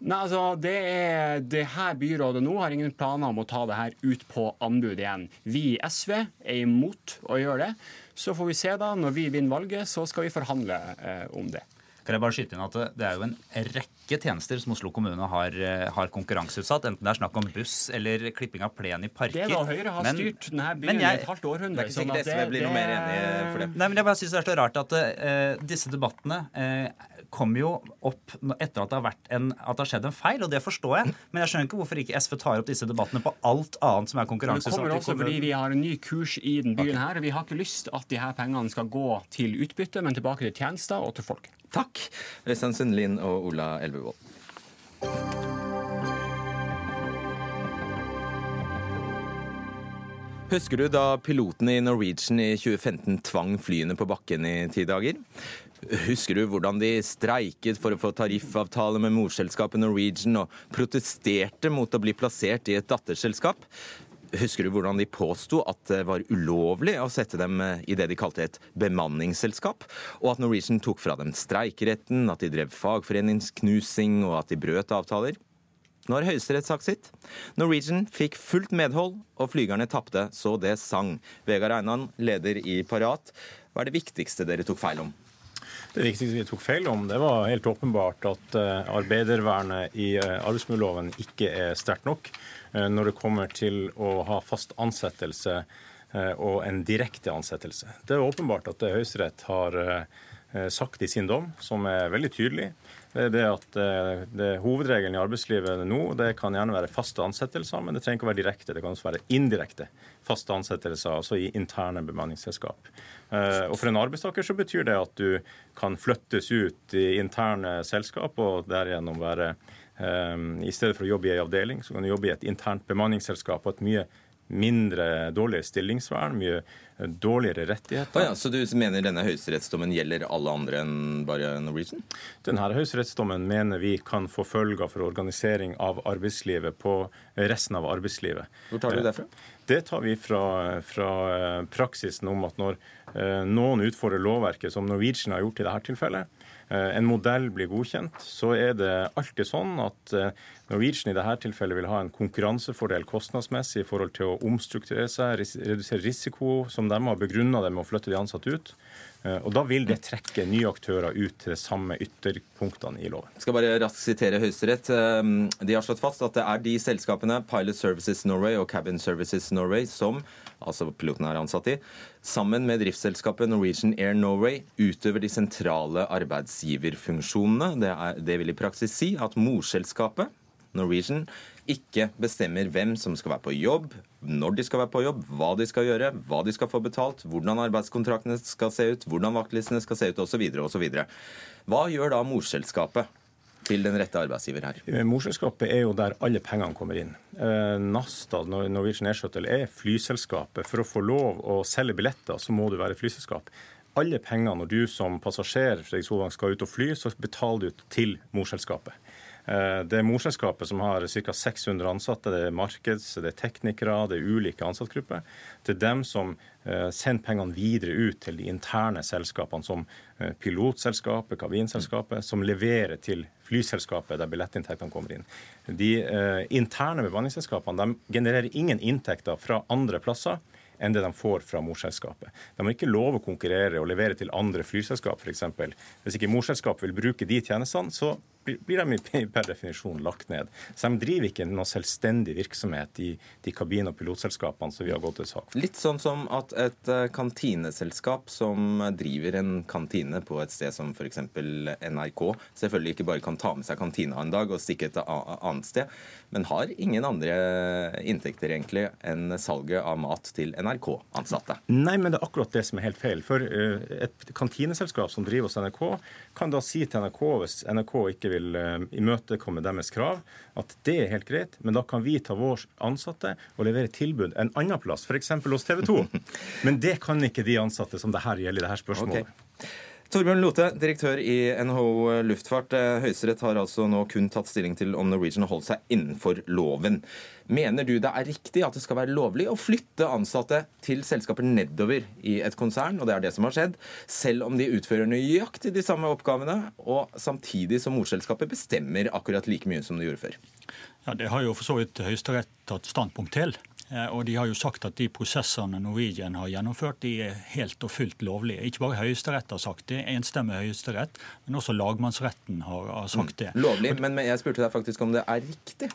Nei, altså, det, er, det her byrådet nå har ingen planer om å ta det her ut på anbud igjen. Vi i SV er imot å gjøre det. Så får vi se da, når vi vinner valget, så skal vi forhandle eh, om det. Kan jeg bare skyte inn at Det er jo en rekke tjenester som Oslo kommune har, eh, har konkurranseutsatt. Enten det er snakk om buss eller klipping av plen i parker. Det da Høyre har men, styrt denne byen i et halvt århundre. Det er ikke sikkert SV blir noe mer enig for det. Nei, men Jeg bare syns det er så rart at uh, disse debattene uh, kommer jo opp etter at det, har en, at det har skjedd en feil, og det forstår jeg. Men jeg skjønner ikke hvorfor ikke SV tar opp disse debattene på alt annet som er konkurranseutsatt. Det kommer også fordi vi har en ny kurs i den byen okay. her. Vi har ikke lyst at de her pengene skal gå til utbytte, men tilbake til tjenester og til folk. Takk, Øystein Sundlin og Ola Elvevold. Husker du da pilotene i Norwegian i 2015 tvang flyene på bakken i ti dager? Husker du hvordan de streiket for å få tariffavtale med morselskapet Norwegian og protesterte mot å bli plassert i et datterselskap? Husker du hvordan de påsto at det var ulovlig å sette dem i det de kalte et bemanningsselskap, og at Norwegian tok fra dem streikeretten, at de drev fagforeningsknusing og at de brøt avtaler? Nå har Høyesterett sagt sitt. Norwegian fikk fullt medhold, og flygerne tapte så det sang. Vegard Einan, leder i Parat, hva er det viktigste dere tok feil om? Det viktigste vi tok feil om, det var helt åpenbart at eh, arbeidervernet i eh, arbeidsmiljøloven ikke er sterkt nok eh, når det kommer til å ha fast ansettelse og en direkte ansettelse. Det er åpenbart at Høyesterett har sagt i sin dom, som er veldig tydelig, det er det at det Hovedregelen i arbeidslivet nå det kan gjerne være faste ansettelser, men det trenger ikke å være direkte. Det kan også være indirekte faste ansettelser, altså i interne bemanningsselskap. Eh, og For en arbeidstaker så betyr det at du kan flyttes ut i interne selskap og derigjennom være um, I stedet for å jobbe i en avdeling, så kan du jobbe i et internt bemanningsselskap og et mye mindre dårlig stillingsvern, mye dårligere rettigheter. Ah, ja, så du mener denne høyesterettsdommen gjelder alle andre enn bare Norwegian? Denne høyesterettsdommen mener vi kan få følger for organisering av arbeidslivet på resten av arbeidslivet. Hvor tar du det fra? Det tar vi fra, fra praksisen om at når Eh, noen utfordrer lovverket, som Norwegian har gjort i dette tilfellet, eh, en modell blir godkjent, så er det alltid sånn at eh, Norwegian i dette tilfellet vil ha en konkurransefordel kostnadsmessig i forhold til å omstrukturere seg, redusere risiko, som de har begrunna det med å flytte de ansatte ut. Eh, og Da vil det trekke nye aktører ut til de samme ytterpunktene i loven. Jeg skal bare raskt sitere Høyesterett. De har slått fast at det er de selskapene, Pilot Services Norway og Cabin Services Norway, som altså pilotene er ansatt i, sammen med driftsselskapet Norwegian Air Norway utøver de sentrale arbeidsgiverfunksjonene. Det, er, det vil i praksis si at morselskapet, Norwegian, ikke bestemmer hvem som skal være på jobb, når de skal være på jobb, hva de skal gjøre, hva de skal få betalt, hvordan arbeidskontraktene skal se ut, hvordan vaktlistene skal se ut osv. osv. Hva gjør da morselskapet? til den rette arbeidsgiver her? Eh, morselskapet er jo der alle pengene kommer inn. Eh, Nasta, Norwegian Air Shuttle, er flyselskapet. For å få lov å selge billetter, så må du være flyselskap. Alle pengene når du som passasjer Solvang, skal ut og fly, så betaler du til morselskapet. Eh, det er morselskapet som har ca. 600 ansatte. Det er markeds-, det er teknikere, det er ulike ansattgrupper. Det er dem som eh, sender pengene videre ut til de interne selskapene, som eh, pilotselskapet, kabinselskapet, som leverer til flyselskapet der billettinntektene kommer inn. De interne bemanningsselskapene genererer ingen inntekter fra andre plasser enn det de får fra morselskapet. De har ikke lov å konkurrere og levere til andre flyselskap, f.eks. Hvis ikke morselskapet vil bruke de tjenestene, så blir de per definisjon lagt ned. Så de driver ikke noe selvstendig virksomhet i de kabin- og pilotselskapene som vi har gått til sak for. Litt sånn som at et eh, kantineselskap som driver en kantine på et sted som f.eks. NRK, selvfølgelig ikke bare kan ta med seg kantina en dag og stikke et annet sted, men har ingen andre inntekter egentlig enn salget av mat til NRK-ansatte. Nei, men det er akkurat det som er helt feil. For eh, et kantineselskap som driver hos NRK, kan da si til NRK hvis NRK ikke vil eh, imøtekomme deres krav, at det er helt greit, men da kan vi ta vår ansatte og levere tilbud en annen plass, f.eks. hos TV 2. Men det kan ikke de ansatte som det her gjelder i dette spørsmålet. Okay. Torbjørn Lote, direktør i NHO Luftfart. Eh, Høyesterett har altså nå kun tatt stilling til om Norwegian holdt seg innenfor loven. Mener du det er riktig at det skal være lovlig å flytte ansatte til selskaper nedover i et konsern, og det er det som har skjedd, selv om de utfører nøyaktig de samme oppgavene, og samtidig som morselskapet bestemmer akkurat like mye som de gjorde før? Ja, Det har jo for så vidt Høyesterett tatt standpunkt til. Eh, og de har jo sagt at de prosessene Norwegian har gjennomført, de er helt og fullt lovlige. Ikke bare Høyesterett har sagt det, enstemmig Høyesterett, men også lagmannsretten har, sagt det. Mm. Lovlig, men jeg spurte deg faktisk om det er riktig?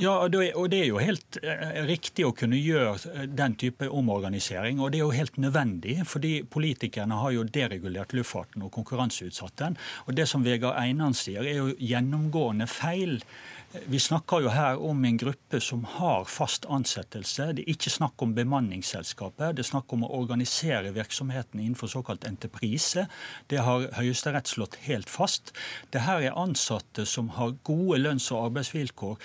Ja, og det er jo helt eh, riktig å kunne gjøre eh, den type omorganisering. Og det er jo helt nødvendig, fordi politikerne har jo deregulert luftfarten og konkurranseutsatt den. Og det som Vegard Einan sier, er jo gjennomgående feil. Vi snakker jo her om en gruppe som har fast ansettelse. Det er ikke snakk om bemanningsselskapet. Det er snakk om å organisere virksomheten innenfor såkalt entreprise. Det har Høyesterett slått helt fast. Det her er ansatte som har gode lønns- og arbeidsvilkår.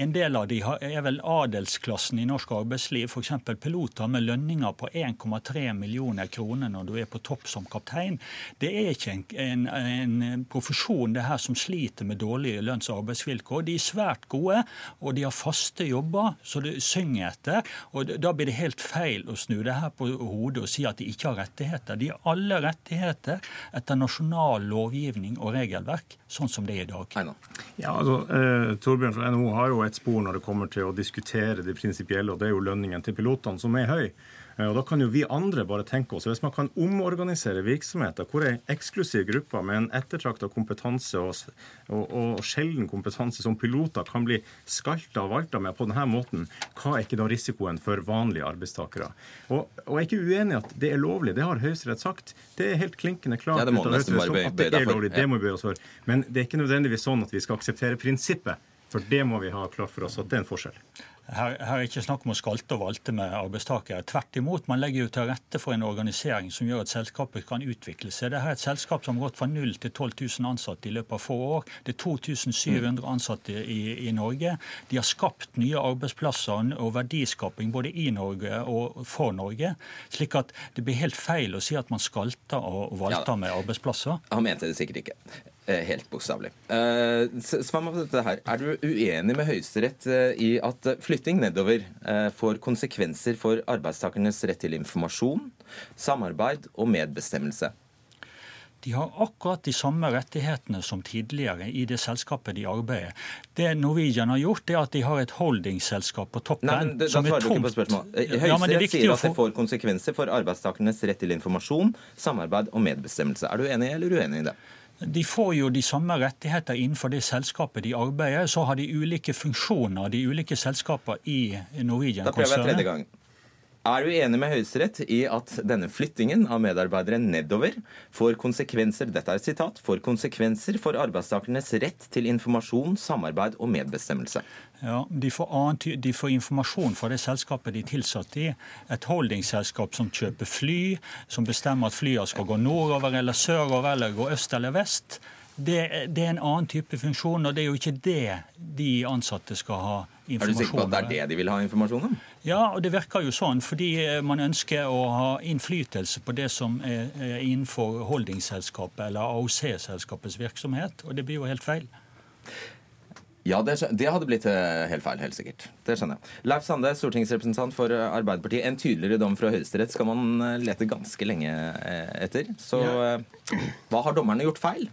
En del av de er vel adelsklassen i norsk arbeidsliv. F.eks. piloter med lønninger på 1,3 millioner kroner når du er på topp som kaptein. Det er ikke en, en, en profesjon det her som sliter med dårlige lønns- og arbeidsvilkår. De svært gode, og de har faste jobber så det synger etter. og Da blir det helt feil å snu det her på hodet og si at de ikke har rettigheter. De har alle rettigheter etter nasjonal lovgivning og regelverk, sånn som det er i dag. Ja, altså, eh, Torbjørn fra NHO har jo et spor når det kommer til å diskutere det prinsipielle, og det er jo lønningen til pilotene, som er høy. Eh, og Da kan jo vi andre bare tenke oss, Hvis man kan omorganisere virksomheter hvor ei eksklusiv gruppe med en ettertrakta kompetanse og, og, og, sjelden kompetanse som piloter kan bli skalta og valta med på denne måten, hva er ikke da risikoen for vanlige arbeidstakere? Og, og Jeg er ikke uenig i at det er lovlig, det har Høyesterett sagt. Det er helt klinkende klart. Ja, det må nesten bare bøye deg for. Det må vi bøye oss for. Men det er ikke nødvendigvis sånn at vi skal akseptere prinsippet. For det må vi ha klart for oss at det er en forskjell. Her, her er ikke snakk om å skalte og valte med arbeidstakere. Tvert imot, man legger jo til rette for en organisering som gjør at selskapet kan utvikle seg. Dette er et selskap som har gått fra 0 til 12 000 ansatte i løpet av få år. Det er 2700 ansatte i, i Norge. De har skapt nye arbeidsplasser og verdiskaping både i Norge og for Norge. Slik at det blir helt feil å si at man skalter og valter ja, med arbeidsplasser. Han mente det sikkert ikke. Eh, helt bokstavelig. Eh, svar meg på dette her. Er du uenig med Høyesterett eh, i at flytting nedover får konsekvenser for arbeidstakernes rett til informasjon, samarbeid og medbestemmelse? De har akkurat de samme rettighetene som tidligere i det selskapet de arbeider. Det Norwegian har gjort, er at de har et holdingselskap på toppen. Nei, men det, som er tomt. du ikke på tungt. Ja, men det er Høyesterett sier at det får konsekvenser for arbeidstakernes rett til informasjon, samarbeid og medbestemmelse. Er du enig eller uenig i det? De får jo de samme rettigheter innenfor det selskapet de arbeider. Så har de ulike funksjoner, de ulike selskaper i Da prøver jeg tredje gang. Er du enig med Høyesterett i at denne flyttingen av medarbeidere nedover får konsekvenser dette er et sitat, får konsekvenser for arbeidstakernes rett til informasjon, samarbeid og medbestemmelse? Ja, de får, annen, de får informasjon fra det selskapet de er tilsatt i. Et holdingselskap som kjøper fly, som bestemmer at flyene skal gå nordover eller sørover eller gå øst eller vest. Det, det er en annen type funksjon, og det er jo ikke det de ansatte skal ha Er du sikker på at det er det de vil ha informasjon om? Ja, og det virker jo sånn, fordi eh, man ønsker å ha innflytelse på det som er innenfor holdingselskapet eller AOC-selskapets virksomhet, og det blir jo helt feil. Ja, det, det hadde blitt eh, helt feil, helt sikkert. Det skjønner jeg. Leif Sande, stortingsrepresentant for eh, Arbeiderpartiet. En tydeligere dom fra Høyesterett skal man lete ganske lenge etter. Så ja. hva har dommerne gjort feil?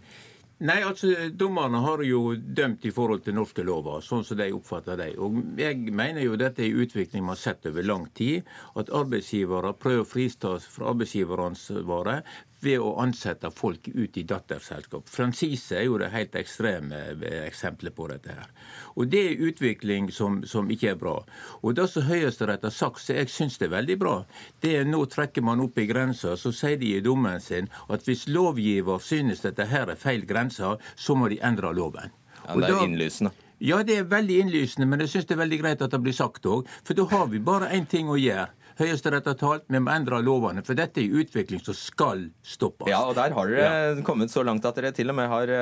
Nei, altså, Dommerne har jo dømt i forhold til norske lover, sånn som de oppfatter dem. Og jeg mener jo dette er en utvikling man har sett over lang tid. At arbeidsgivere prøver å fristas fra arbeidsgiveransvaret ved å ansette folk ut i datterselskap. Francise er jo det helt ekstreme eksempelet på dette. her. Og Det er utvikling som, som ikke er bra. Og Det som Høyesterett har sagt, som jeg syns er veldig bra, det er nå trekker man opp i grensa, så sier de i dommen sin at hvis lovgiver synes dette her er feil grenser, så må de endre loven. Ja, det er innlysende. ja, det er veldig innlysende, men jeg syns det er veldig greit at det blir sagt òg. For da har vi bare én ting å gjøre. Høyesterett har talt, vi må endre lovene. For dette er en utvikling som skal stoppes. Ja, og der har dere kommet så langt at dere til og med har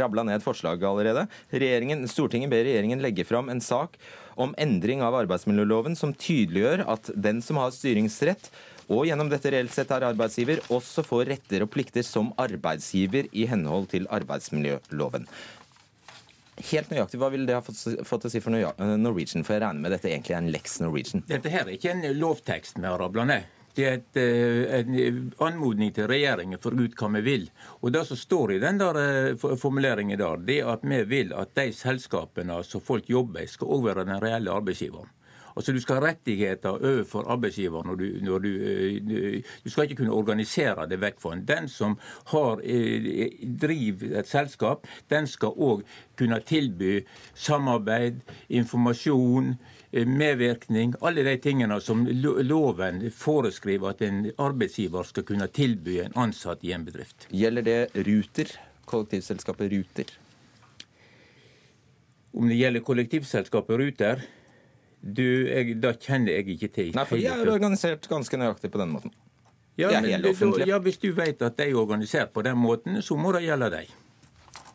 rabla ned forslag allerede. Regjeringen, Stortinget ber regjeringen legge fram en sak om endring av arbeidsmiljøloven som tydeliggjør at den som har styringsrett og gjennom dette reelt sett er arbeidsgiver, også får retter og plikter som arbeidsgiver i henhold til arbeidsmiljøloven. Helt nøyaktig, Hva ville det ha fått, fått å si for Norwegian? For jeg regner med dette egentlig er en Lex Norwegian. Dette her er ikke en lovtekst vi har rabla ned. Det er et, eh, en anmodning til regjeringen for ut hva vi vil. Og Det som står i den der eh, formuleringen der, det er at vi vil at de selskapene som folk jobber i, skal også være den reelle arbeidsgiveren. Altså Du skal ha rettigheter overfor arbeidsgiver når du, når du eh, Du skal ikke kunne organisere det vekk fra en. Den som har, eh, driver et selskap, den skal òg kunne tilby samarbeid, informasjon, eh, medvirkning. Alle de tingene som loven foreskriver at en arbeidsgiver skal kunne tilby en ansatt i en bedrift. Gjelder det Ruter? Kollektivselskapet Ruter? Om det gjelder kollektivselskapet Ruter, du, jeg, da kjenner jeg ikke til. Nei, for de er organisert ganske nøyaktig på den måten. Ja, de er men helt offentlige. Ja, Hvis du vet at de er organisert på den måten, så må det gjelde deg.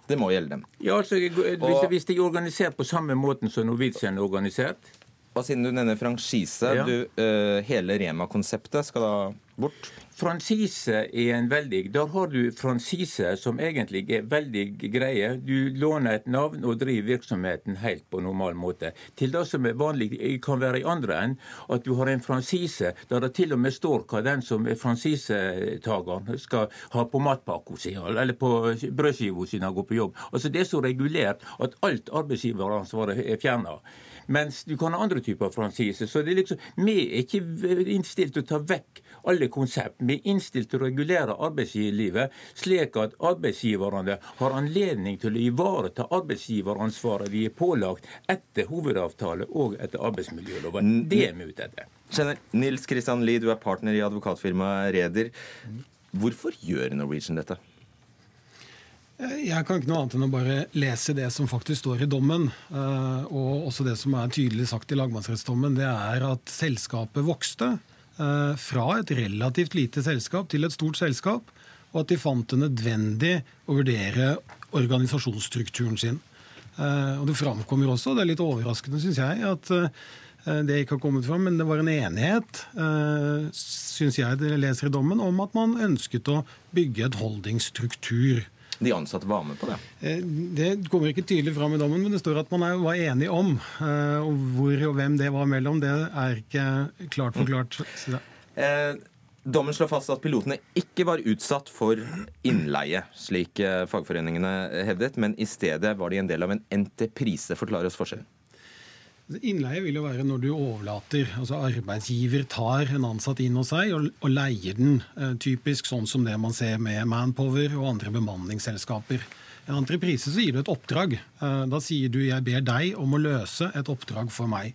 Det må gjelde dem. Ja, altså, jeg- hvis, Og- hvis de er organisert på samme måten som Norwegian er organisert Og siden du nevner franchise, Ja. du, uh, hele Rema-konseptet skal da bort? Fransise er en veldig Der har du fransise som egentlig er veldig greie. Du låner et navn og driver virksomheten helt på normal måte. Til det som er vanlig kan være i andre enden, at du har en fransise der det til og med står hva den som er fransisetakeren skal ha på matpakka si, eller på brødskiva si når han går på jobb. Altså Det er så regulert at alt arbeidsgiveransvaret er fjerna. Mens du kan ha andre typer fransise. Så det er liksom, vi er ikke innstilt til å ta vekk alle konsept. Vi er innstilt til å regulere arbeidslivet slik at arbeidsgiverne har anledning til å ivareta arbeidsgiveransvaret de er pålagt etter hovedavtale og etter arbeidsmiljøloven. Det er vi ute etter. Kjenner Nils Kristian Lie, du er partner i advokatfirmaet Reder. Hvorfor gjør Norwegian dette? Jeg kan ikke noe annet enn å bare lese det som faktisk står i dommen, eh, og også det som er tydelig sagt i lagmannsrettsdommen. Det er at selskapet vokste fra et relativt lite selskap til et stort selskap, og at de fant det nødvendig å vurdere organisasjonsstrukturen sin. Eh, Og Det framkommer også, det er litt overraskende syns jeg, at eh, det ikke har kommet fram, men det var en enighet, eh, syns jeg det leser i dommen, om at man ønsket å bygge et holdingstruktur. De ansatte var med på det. Eh, Det kommer ikke tydelig fram i dommen, men det står at man er- var enig om. eh, Og hvor og hvem det var mellom, det er ikke klart forklart. Mm. Eh, Dommen slår fast at pilotene ikke var utsatt for innleie, slik eh, fagforeningene hevdet, men i stedet var de en del av en entreprise. Forklar oss forskjellen. Innleie vil jo være når du overlater, altså arbeidsgiver tar en ansatt inn hos seg og, og leier den. Eh, typisk sånn som det man ser med Manpower og andre bemanningsselskaper. En entreprise så gir du et oppdrag. Eh, da sier du jeg ber deg om å løse et oppdrag for meg.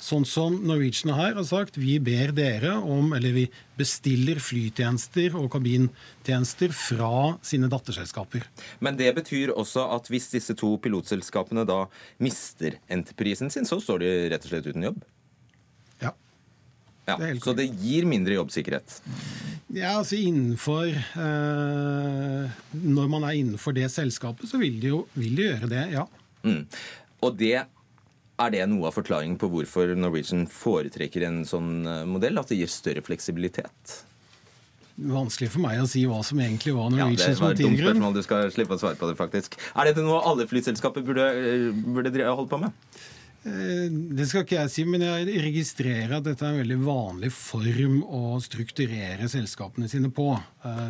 Sånn som Norwegian her har sagt, vi ber dere om, eller vi bestiller flytjenester og kabintjenester fra sine datterselskaper. Men det betyr også at hvis disse to pilotselskapene da mister entreprisen sin, så står de rett og slett uten jobb? Ja. ja så det gir mindre jobbsikkerhet? Ja, altså innenfor eh, Når man er innenfor det selskapet, så vil de jo vil de gjøre det, ja. Mm. Og det er det noe av forklaringen på hvorfor Norwegian foretrekker en sånn eh, modell? At det gir større fleksibilitet? Vanskelig for meg å si hva som egentlig var Norwegians motivgrunn. Ja, det var et dumt spørsmål. Du skal slippe å svare på det, faktisk. Er dette noe alle flyselskaper burde, eh, burde holde på med? Eh, det skal ikke jeg si, men jeg registrerer at dette er en veldig vanlig form å strukturere selskapene sine på.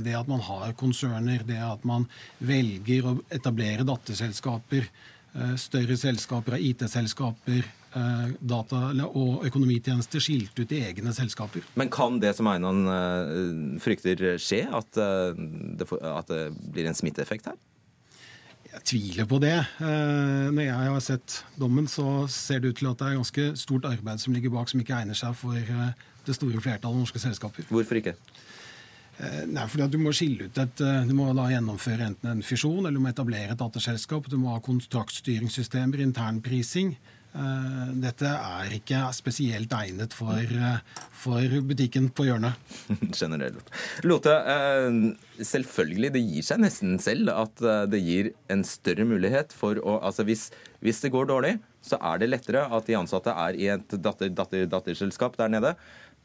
Det at man har konserner, det at man velger å etablere datterselskaper større selskaper av IT-selskaper, eh, data- og økonomitjenester skilt ut i egne selskaper. Men kan det som Einan eh, frykter skje, at det, at det blir en smitteeffekt her? Jeg tviler på det. Når jeg har sett dommen, så ser det ut til at det er ganske stort arbeid som ligger bak, som ikke egner seg for det store flertallet av norske selskaper. Hvorfor ikke? Eh, nei, fordi at Du må skille ut et, eh, du må da gjennomføre enten en fisjon eller du må etablere et datterselskap. Du må ha kontraktstyringssystemer, internprising. Eh, dette er ikke spesielt egnet for, for butikken på hjørnet. Generelt. Lote, selvfølgelig, det gir seg nesten selv at det gir en større mulighet for å Altså hvis, hvis det går dårlig, så er det lettere at de ansatte er i et datter, datter, datterselskap der nede.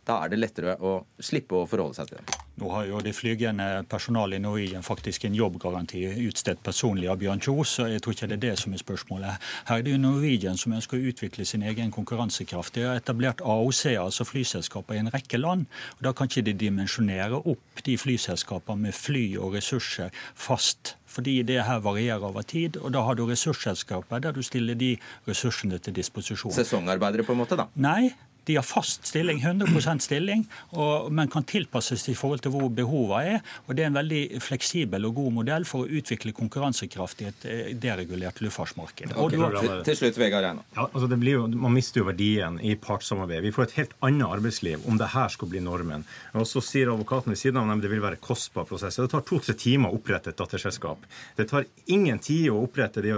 Da er det lettere å slippe å forholde seg til dem. Nå har jo det flygende personalet i Norwegian faktisk en jobbgaranti utstedt personlig av Bjørn Kjos, så jeg tror ikke det er det som er spørsmålet. Her er det jo Norwegian som ønsker å utvikle sin egen konkurransekraft. De har etablert AOC, altså flyselskaper, i en rekke land. og Da kan ikke de dimensjonere opp de flyselskapene med fly og ressurser fast fordi det her varierer over tid. Og da har du ressursselskaper der du stiller de ressursene til disposisjon. Sesongarbeidere, på en måte? da? Nei, de har fast stilling, 100% stilling, og, men kan tilpasses i forhold til hvor behovene er. og Det er en veldig fleksibel og god modell for å utvikle konkurransekraft i et eh, deregulert luftfartsmarked. Okay, til, til slutt, Vegard. Ja, altså det blir jo, man mister jo verdien i partssamarbeid. Vi får et helt annet arbeidsliv om det her skal bli normen. Og Så sier advokaten ved siden av dem det vil være kostbar prosess. Det tar to-tre timer å opprette et datterselskap. Det tar ingen tid å opprette de,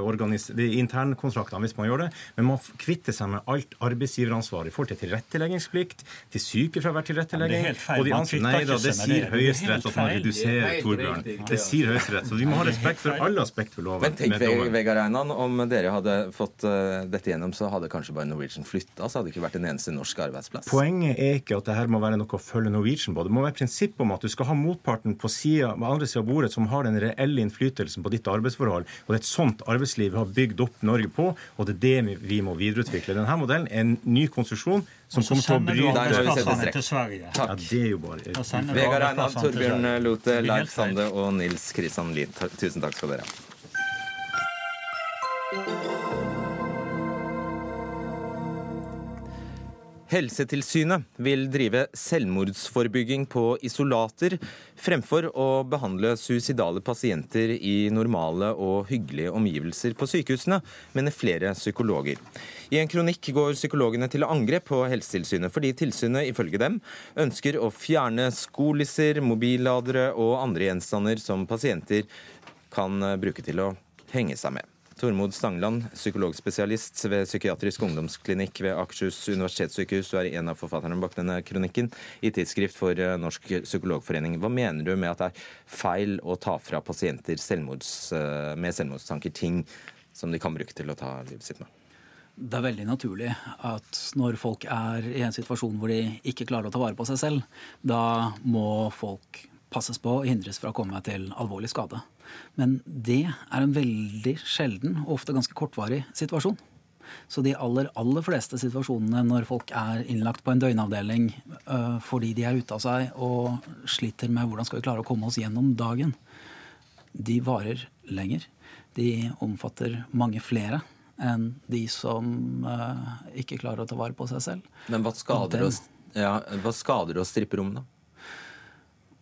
de internkontraktene hvis man gjør det, men man kvitter seg med alt arbeidsgiveransvar i forhold til tilretteleggingsplikt, til sykefravær tilrettelegging. Ja, og de ansatte, nei da, det sier Høyesterett at man reduserer Torbjørn. Det sier Høyesterett. Så vi må ha respekt for alle aspekt ved loven. Men tenk Vegard Einan, om dere hadde fått uh, dette gjennom, så hadde kanskje bare Norwegian flytta, så hadde det ikke vært en eneste norsk arbeidsplass. Poenget er ikke at det her må være noe å følge Norwegian på. Det må være prinsipp om at du skal ha motparten på siden, andre sida av bordet som har den reelle innflytelsen på ditt arbeidsforhold. Og det er et sånt arbeidsliv vi har bygd opp Norge på, og det er det vi må videreutvikle. Denne modellen er en ny konstruksjon som kommer til å bryte arbeidsplassene til Sverige. Takk. Ja, det er jo bare... Vegard Einar, Torbjørn Lote, Leif Sande og Nils Kristian Lien. Tusen takk skal dere ha. Helsetilsynet vil drive selvmordsforebygging på isolater fremfor å behandle suicidale pasienter i normale og hyggelige omgivelser på sykehusene, mener flere psykologer. I en kronikk går psykologene til angrep på Helsetilsynet fordi tilsynet ifølge dem ønsker å fjerne skolisser, mobilladere og andre gjenstander som pasienter kan bruke til å henge seg med. Tormod Stangland, psykologspesialist ved psykiatrisk ungdomsklinikk ved Akershus universitetssykehus. Du er en av forfatterne bak denne kronikken i Tidsskrift for eh, Norsk psykologforening. Hva mener du med at det er feil å ta fra pasienter selvmords, eh, med selvmordstanker ting som de kan bruke til å ta livet sitt med? Det er veldig naturlig at når folk er i en situasjon hvor de ikke klarer å ta vare på seg selv, da må folk passes på og hindres fra å komme til alvorlig skade. Men det er en veldig sjelden og ofte ganske kortvarig situasjon. Så de aller, aller fleste situasjonene når folk er innlagt på en døgnavdeling øh, fordi de er ute av seg og sliter med hvordan skal vi klare å komme oss gjennom dagen, de varer lenger. De omfatter mange flere enn de som uh, ikke klarer å ta vare på seg selv. Men hva skader, den- å, ja, hva skader oss stripperom, da?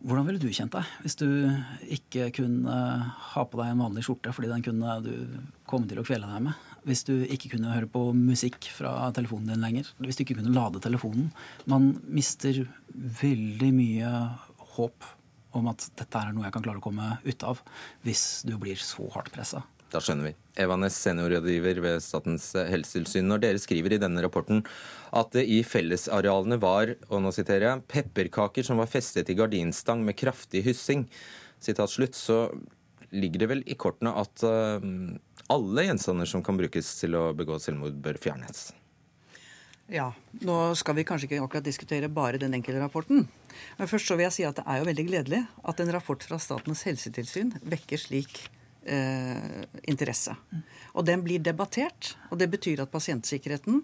Hvordan ville du kjent deg hvis du ikke kunne ha på deg en vanlig skjorte fordi den kunne du komme til å kvele deg med? Hvis du ikke kunne høre på musikk fra telefonen din lenger? Hvis du ikke kunne lade telefonen? Man mister veldig mye håp om at dette er noe jeg kan klare å komme ut av hvis du blir så hardt pressa. Da skjønner vi. Eva Næss, seniorrådgiver ved Statens helsetilsyn. Når dere skriver i denne rapporten at det i fellesarealene var og nå siterer jeg, pepperkaker som var festet i gardinstang med kraftig hyssing, sitat slutt, så ligger det vel i kortene at uh, alle gjenstander som kan brukes til å begå selvmord, bør fjernes. Ja, Nå skal vi kanskje ikke akkurat diskutere bare den enkelte rapporten. Men først så vil jeg si at det er jo veldig gledelig at en rapport fra Statens helsetilsyn vekker slik eh, interesse. Og den blir debattert, og det betyr at pasientsikkerheten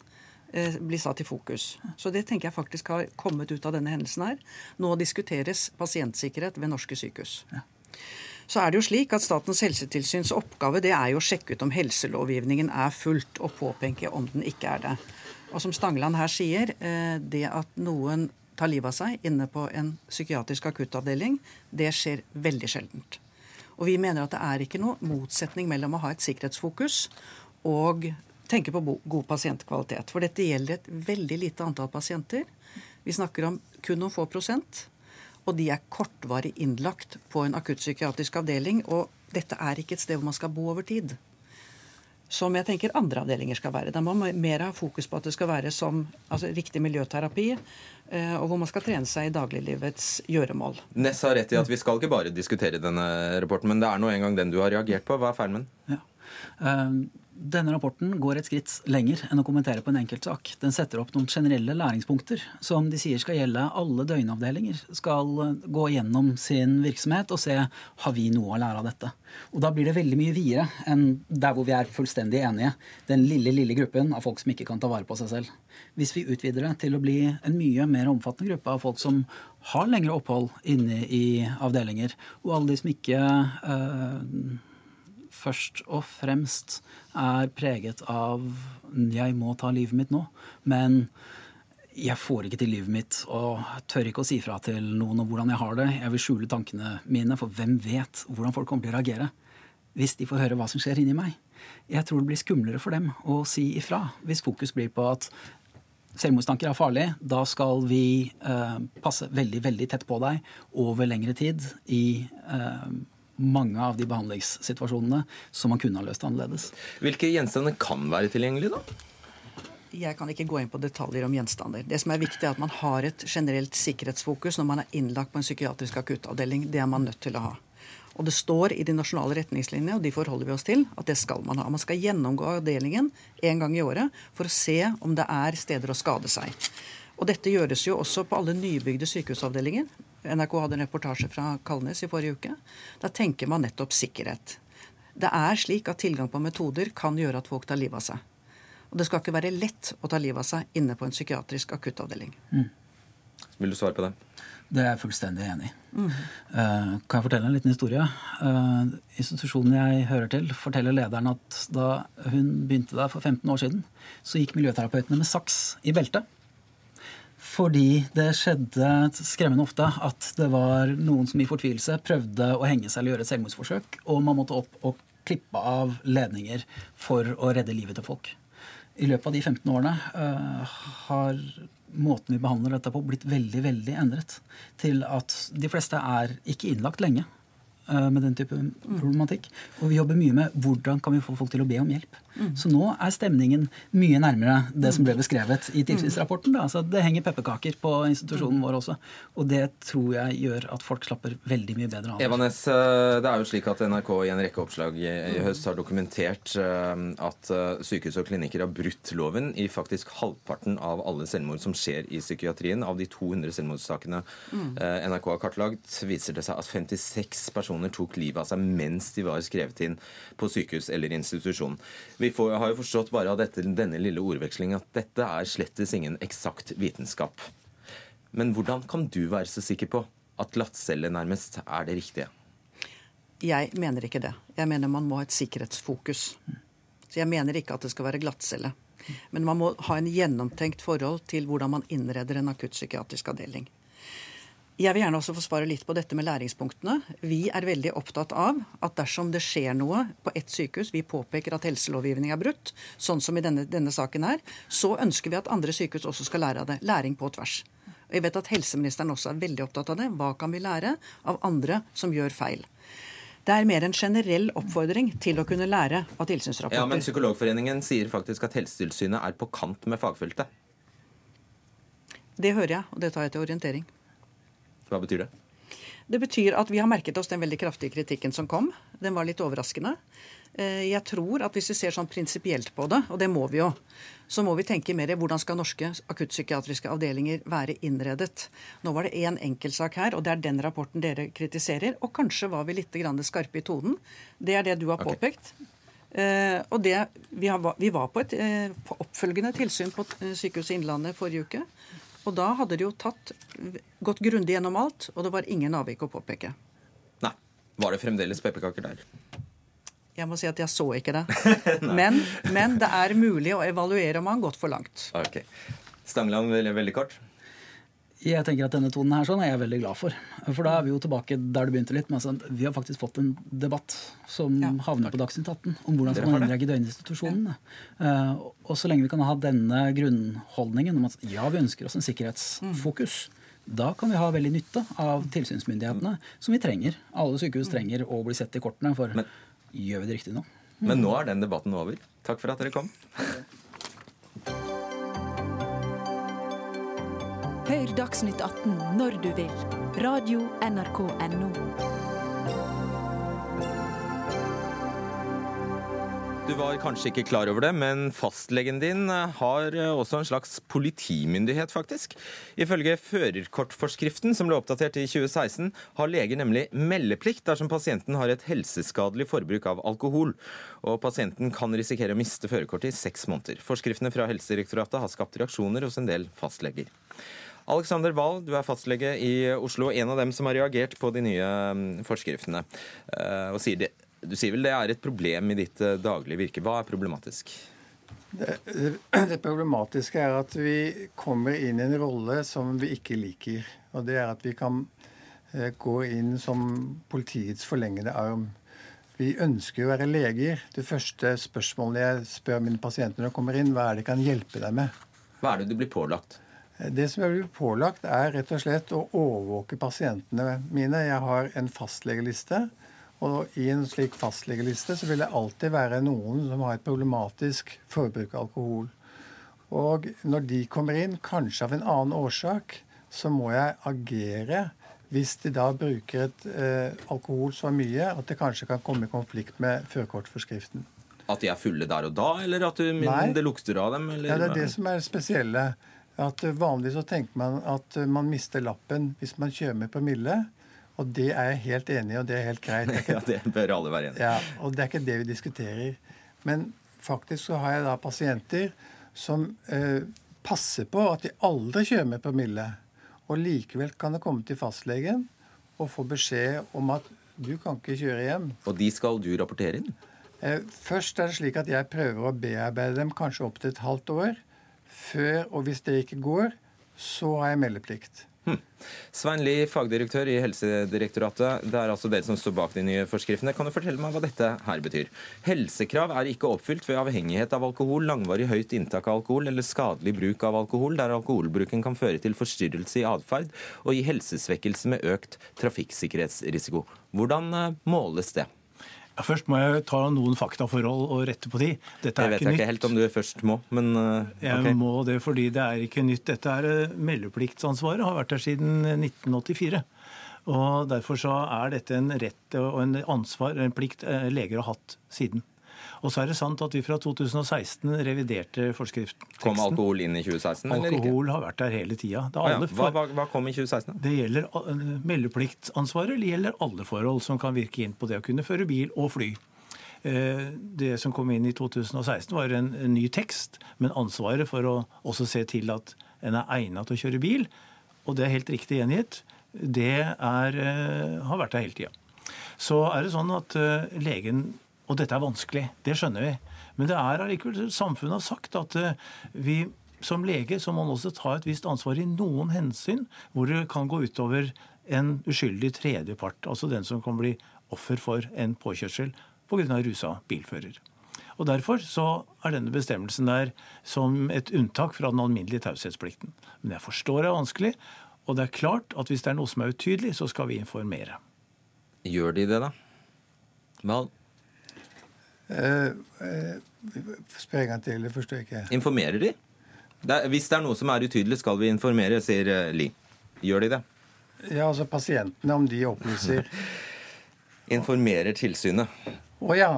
eh, blir satt i fokus. Så det tenker jeg faktisk har kommet ut av denne hendelsen her. Nå diskuteres pasientsikkerhet ved norske sykehus. Så er det jo slik at Statens helsetilsyns oppgave det er jo å sjekke ut om helselovgivningen er fulgt, og påpeke om den ikke er det. Og som Stangeland her sier, eh, det at noen tar livet av seg inne på en psykiatrisk akuttavdeling, det skjer veldig sjeldent. Og vi mener at det er ikke noe motsetning mellom å ha et sikkerhetsfokus og tenke på god pasientkvalitet. For dette gjelder et veldig lite antall pasienter. Vi snakker om kun noen få prosent. Og de er kortvarig innlagt på en akuttpsykiatrisk avdeling. Og dette er ikke et sted hvor man skal bo over tid. Som jeg tenker andre avdelinger skal være. Da må man mer ha fokus på at det skal være som altså, riktig miljøterapi, eh, og hvor man skal trene seg i dagliglivets gjøremål. Ness har rett i at vi skal ikke bare diskutere denne rapporten, men det er nå engang den du har reagert på. Hva er feilen med den? Eh, Denne rapporten går et skritt lenger enn å kommentere på en enkeltsak. Den setter opp noen generelle læringspunkter som de sier skal gjelde alle døgnavdelinger. Skal eh, gå gjennom sin virksomhet og se har vi noe å lære av dette. Og Da blir det veldig mye videre enn der hvor vi er fullstendig enige. Den lille lille gruppen av folk som ikke kan ta vare på seg selv. Hvis vi utvider det til å bli en mye mer omfattende gruppe av folk som har lengre opphold inne i avdelinger, og alle de som ikke eh, først og fremst er preget av 'jeg må ta livet mitt nå', men jeg får ikke til livet mitt og tør ikke å si fra til noen om hvordan jeg har det. Jeg vil skjule tankene mine, for hvem vet hvordan folk kommer til å reagere hvis de får høre hva som skjer inni meg. Jeg tror det blir skumlere for dem å si ifra hvis fokus blir på at selvmordstanker er farlig. Da skal vi eh, passe veldig, veldig tett på deg over lengre tid i eh, mange av de behandlingssituasjonene som man kunne ha løst annerledes. Hvilke gjenstander kan være tilgjengelige, da? Jeg kan ikke gå inn på detaljer om gjenstander. Det som er viktig, er at man har et generelt sikkerhetsfokus når man er innlagt på en psykiatrisk akuttavdeling. Det er man nødt til å ha. Og det står i de nasjonale retningslinjene, og de forholder vi oss til, at det skal man ha. Man skal gjennomgå avdelingen en gang i året for å se om det er steder å skade seg. Og dette gjøres jo også på alle nybygde sykehusavdelinger. NRK hadde en reportasje fra Kalnes i forrige uke. Da tenker man nettopp sikkerhet. Det er slik at tilgang på metoder kan gjøre at folk tar livet av seg. Og det skal ikke være lett å ta livet av seg inne på en psykiatrisk akuttavdeling. Vil du svare på det? Det er jeg fullstendig enig i. Mm. Uh, kan jeg fortelle en liten historie? Uh, institusjonen jeg hører til, forteller lederen at da hun begynte der for 15 år siden, så gikk miljøterapeutene med saks i beltet. Fordi det skjedde skremmende ofte at det var noen som i fortvilelse prøvde å henge seg eller gjøre et selvmordsforsøk, og man måtte opp og klippe av ledninger for å redde livet til folk. I løpet av de 15 årene uh, har måten vi behandler dette på, blitt veldig veldig endret. Til at de fleste er ikke innlagt lenge med den type problematikk. Og vi jobber mye med hvordan kan vi få folk til å be om hjelp. Mm. Så nå er stemningen mye nærmere det som ble beskrevet i tilsynsrapporten. Da. Så det henger pepperkaker på institusjonen vår også. Og det tror jeg gjør at folk slapper veldig mye bedre av. Eva Næss, eh, det er jo slik at NRK i en rekke oppslag i, i høst har dokumentert eh, at eh, sykehus og klinikker har brutt loven i faktisk halvparten av alle selvmord som skjer i psykiatrien. Av de 200 selvmordssakene Mm. eh, NRK har kartlagt, viser det seg at 56 personer personer tok livet av seg mens de var skrevet inn på sykehus eller institusjon. Vi får, har jo forstått bare av dette, denne lille ordvekslingen at dette er slettes ingen eksakt vitenskap. Men hvordan kan du være så sikker på at glattcelle nærmest er det riktige? Jeg mener ikke det. Jeg mener man må ha et sikkerhetsfokus. Så jeg mener ikke at det skal være glattcelle. Men man må ha en gjennomtenkt forhold til hvordan man innreder en akuttpsykiatrisk avdeling. Jeg vil gjerne også få svare litt på dette med læringspunktene. Vi er veldig opptatt av at dersom det skjer noe på ett sykehus, vi påpeker at helselovgivning er brutt, sånn som i denne, denne saken her, så ønsker vi at andre sykehus også skal lære av det. Læring på tvers. Og jeg vet at helseministeren også er veldig opptatt av det. Hva kan vi lære av andre som gjør feil? Det er mer en generell oppfordring til å kunne lære av tilsynsrapporter. Ja, men Psykologforeningen sier faktisk at Helsetilsynet er på kant med fagfeltet. Det hører jeg, og det tar jeg til orientering. Hva betyr det? Det betyr at vi har merket oss den veldig kraftige kritikken som kom. Den var litt overraskende. Eh, jeg tror at hvis vi ser sånn prinsipielt på det, og det må vi jo, så må vi tenke mer i hvordan skal norske akuttpsykiatriske avdelinger være innredet. Nå var det én en enkeltsak her, og det er den rapporten dere kritiserer. Og kanskje var vi litt skarpe i tonen. Det er det du har påpekt. Okay. Uh, og det, vi, har, vi, var på et uh, på oppfølgende tilsyn på Sykehuset Innlandet forrige uke. Og da hadde de jo tatt, gått grundig gjennom alt, og det var ingen avvik å påpeke. Nei. Var det fremdeles pepperkaker der? Jeg må si at jeg så ikke det. men, men, det er mulig å evaluere om han har gått for langt. Ok. Stangeland, veldig, veldig kort. Jeg tenker at denne tonen her sånn er jeg veldig glad for. For da er vi jo tilbake der du begynte litt. Men altså, Vi har faktisk fått en debatt som ja, havner på Dagsnytt 18 om hvordan skal man innrege døgninstitusjonene. Ja. Uh, og så lenge vi kan ha denne grunnholdningen om at ja, vi ønsker oss en sikkerhetsfokus, mm. da kan vi ha veldig nytte av tilsynsmyndighetene, som vi trenger. Alle sykehus trenger å bli sett i kortene. for Men, gjør vi det riktig nå? Men nå er den debatten over. Takk for at dere kom. Hør Dagsnytt 18 når du vil. Radio NRK Radio.nrk.no. Du var kanskje ikke klar over det, men fastlegen din har også en slags politimyndighet, faktisk. Ifølge førerkortforskriften, som ble oppdatert i 2016, har leger nemlig meldeplikt dersom pasienten har et helseskadelig forbruk av alkohol. Og pasienten kan risikere å miste førerkortet i seks måneder. Forskriftene fra Helsedirektoratet har skapt reaksjoner hos en del fastleger. Alexander Wahl, du er fastlege i Oslo, en av dem som har reagert på de nye mm, forskriftene. Eh, og sier det, du sier vel det er et problem i ditt eh, daglige virke. Hva er problematisk? Det, det, problematiske er at vi kommer inn i en rolle som vi ikke liker. Og det er at vi kan eh, gå inn som politiets forlengede arm. Vi ønsker å være leger. Det første spørsmålet jeg spør mine pasienter når de kommer inn, hva er det jeg kan hjelpe deg med? Hva er det du blir pålagt? Det som jeg blir pålagt, er rett og slett å overvåke pasientene mine. Jeg har en fastlegeliste. Og i en slik fastlegeliste så vil det alltid være noen som har et problematisk forbruk av alkohol. Og når de kommer inn, kanskje av en annen årsak, så må jeg agere hvis de da bruker et eh, alkohol så mye at det kanskje kan komme i konflikt med førerkortforskriften. At de er fulle der og da, eller at du, det lukter av dem? Eller? Ja, Det er det som er det spesielle at Vanligvis så tenker man at man mister lappen hvis man kjører med promille. Og det er jeg helt enig i, og det er helt greit. Det ja, det bør alle være enig i. Ja, og det er ikke det vi diskuterer. Men faktisk så har jeg da pasienter som eh, passer på at de aldri kjører med promille. Og likevel kan det komme til fastlegen og få beskjed om at du kan ikke kjøre hjem. Og de skal du rapportere inn? Eh, først er det slik at jeg prøver å bearbeide dem kanskje opp til et halvt år før, og hvis det ikke går, så har jeg meldeplikt. Hmm. Svein Lie, fagdirektør i Helsedirektoratet. Det er altså dere som står bak de nye forskriftene. Kan du fortelle meg hva dette her betyr? Helsekrav er ikke oppfylt ved avhengighet av alkohol, langvarig høyt inntak av alkohol eller skadelig bruk av alkohol, der alkoholbruken kan føre til forstyrrelse i atferd og gi helsesvekkelse med økt trafikksikkerhetsrisiko. Hvordan eh, måles det? Ja, først må jeg ta noen faktaforhold og rette på de. Dette er jeg vet ikke, ikke helt om du først må, men uh, Jeg må det fordi det er ikke nytt. Dette er uh, meldepliktsansvaret, har vært der siden 1984. Og Derfor så er dette en rett og en ansvar, en plikt leger har hatt siden. Og så er det sant at vi fra 2016 reviderte forskriftsteksten. Kom alkohol inn i 2016, eller ikke? Alkohol har vært der hele tida. Ah, ja. hva, hva, hva, kom i 2016? Det gjelder uh, Meldepliktsansvaret det gjelder alle forhold som kan virke inn på det å kunne føre bil og fly. Eh, det som kom inn i 2016, var en, ny tekst, men ansvaret for å også se til at en er egnet til å kjøre bil, og det er helt riktig gjengitt, det er, eh, har vært der hele tida. Så er det sånn at eh, legen Og dette er vanskelig, det skjønner vi. Men det er allikevel samfunnet har sagt at vi som lege så må man også ta et visst ansvar i noen hensyn hvor det kan gå utover en uskyldig tredjepart, altså den som kan bli offer for en påkjørsel pga. rusa bilfører. Og Derfor så er denne bestemmelsen der som et unntak fra den alminnelige taushetsplikten. Men jeg forstår det er vanskelig, og det er klart at hvis det er noe som er utydelig, så skal vi informere. Gjør de det, da? Val? Uh, uh, Spør en gang til, det forstår jeg ikke. Informerer de? Det er, hvis det er noe som er utydelig, skal vi informere, sier uh, Li. Gjør de det? Ja, altså pasientene, om de opplyser Informerer tilsynet? Å ja,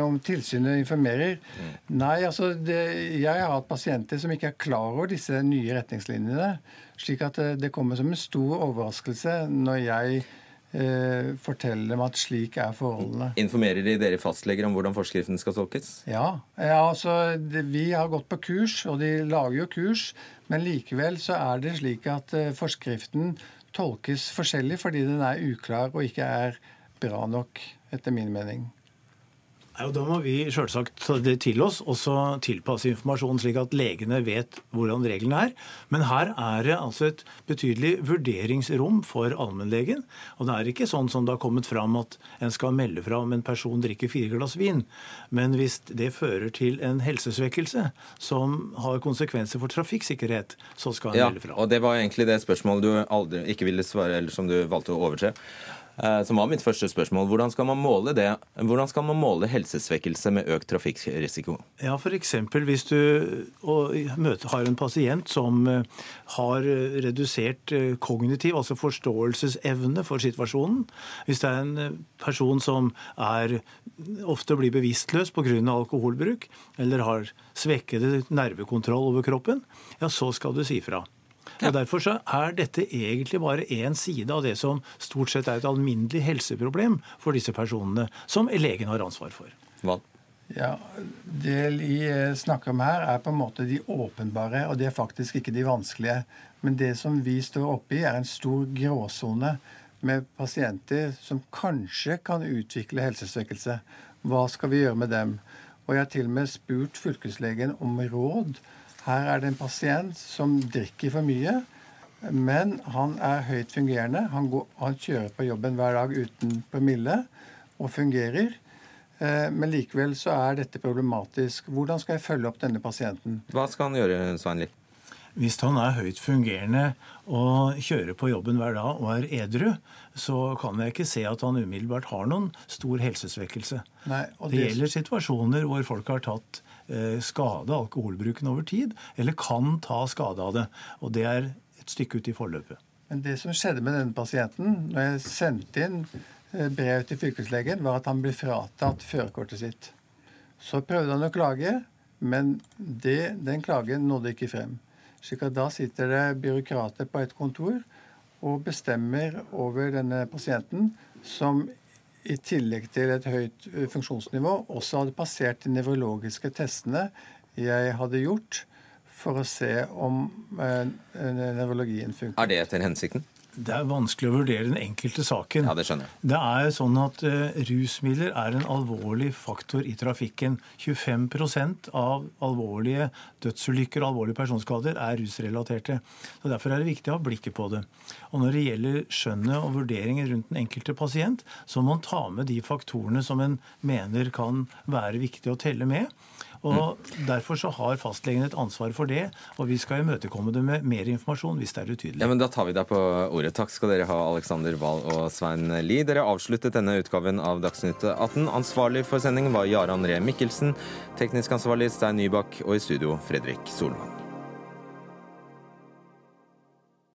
om tilsynet informerer? Mm. Nei, altså det, jeg har hatt pasienter som ikke er klar over disse nye retningslinjene. Slik at det kommer som en stor overraskelse når jeg eh, forteller dem at slik er forholdene. Informerer de dere fastleger om hvordan forskriften skal tolkes? Ja. ja altså, det, vi har gått på kurs, og de lager jo kurs. Men likevel så er det slik at eh, forskriften tolkes forskjellig fordi den er uklar og ikke er bra nok, etter min mening. Ja, da må vi selvsagt ta det til oss og så tilpasse informasjonen slik at legene vet hvordan reglene er. Men her er det altså et betydelig vurderingsrom for allmennlegen. Og det er ikke sånn som det har kommet fram at en skal melde fra om en person drikker fire glass vin. Men hvis det fører til en helsesvekkelse som har konsekvenser for trafikksikkerhet, så skal en ja, melde fra. Og det var egentlig det spørsmålet du aldri ikke ville svare, eller som du valgte å overse. Eh, som var mitt første spørsmål. Hvordan skal man måle det? Hvordan skal man måle helsesvekkelse med økt trafikkrisiko? Ja, F.eks. hvis du har en pasient som eh, har redusert eh, kognitiv, altså forståelsesevne for situasjonen. Hvis det er en person som er, ofte blir bevisstløs pga. alkoholbruk, eller har svekkede nervekontroll over kroppen, ja, så skal du si fra. Og Derfor så er dette egentlig bare én side av det som stort sett er et alminnelig helseproblem for disse personene, som legen har ansvar for. Hva? Ja, Det vi snakker om her, er på en måte de åpenbare, og det er faktisk ikke de vanskelige. Men det som vi står oppe i, er en stor gråsone med pasienter som kanskje kan utvikle helsesvekkelse. Hva skal vi gjøre med dem? Og jeg har til og med spurt fylkeslegen om råd her er det en pasient som drikker for mye, men han er høyt fungerende. Han, går, han kjører på jobben hver dag uten promille og fungerer. Eh, men likevel så er dette problematisk. Hvordan skal jeg følge opp denne pasienten? Hva skal han gjøre, Sveinli? Hvis han er høyt fungerende og kjører på jobben hver dag og er edru, så kan jeg ikke se at han umiddelbart har noen stor helsesvekkelse. Nei, det, det gjelder situasjoner hvor folk har tatt Eh, skade alkoholbruken over tid, eller kan ta skade av det. Og det er et stykke ut i forløpet. Men det som skjedde med denne pasienten, når jeg sendte inn eh, brev til fylkeslegen, var at han ble fratatt førerkortet sitt. Så prøvde han å klage, men det, den klagen nådde ikke frem. Slik at da sitter det byråkrater på et kontor og bestemmer over denne pasienten, som i tillegg til et høyt eh, funksjonsnivå, også hadde passert de nevrologiske testene jeg hadde gjort for å se om eh, nevrologien funket. Er det etter hensikten? Det er vanskelig å vurdere den enkelte saken. Ja, Det skjønner jeg. Det er sånn at uh, Rusmidler er en alvorlig faktor i trafikken. 25% av alvorlige dødsulykker og alvorlige personskader er rusrelaterte. Så Derfor er det viktig å ha blikket på det. Og Når det gjelder skjønnet og vurderinger rundt den enkelte pasient, så må man ta med de faktorene som en mener kan være viktig å telle med. Og Derfor så har fastlegen et ansvar for det, og vi skal imøtekomme det med mer informasjon hvis det er utydelig. Ja, men Da tar vi deg på ordet. Takk skal dere ha, Alexander Wahl og Svein Lie. Dere avsluttet denne utgaven av Dagsnytt 18. Ansvarlig for sendingen var Jarand Ree Mikkelsen, teknisk ansvarlig Stein Nybakk og i studio Fredrik Solvang.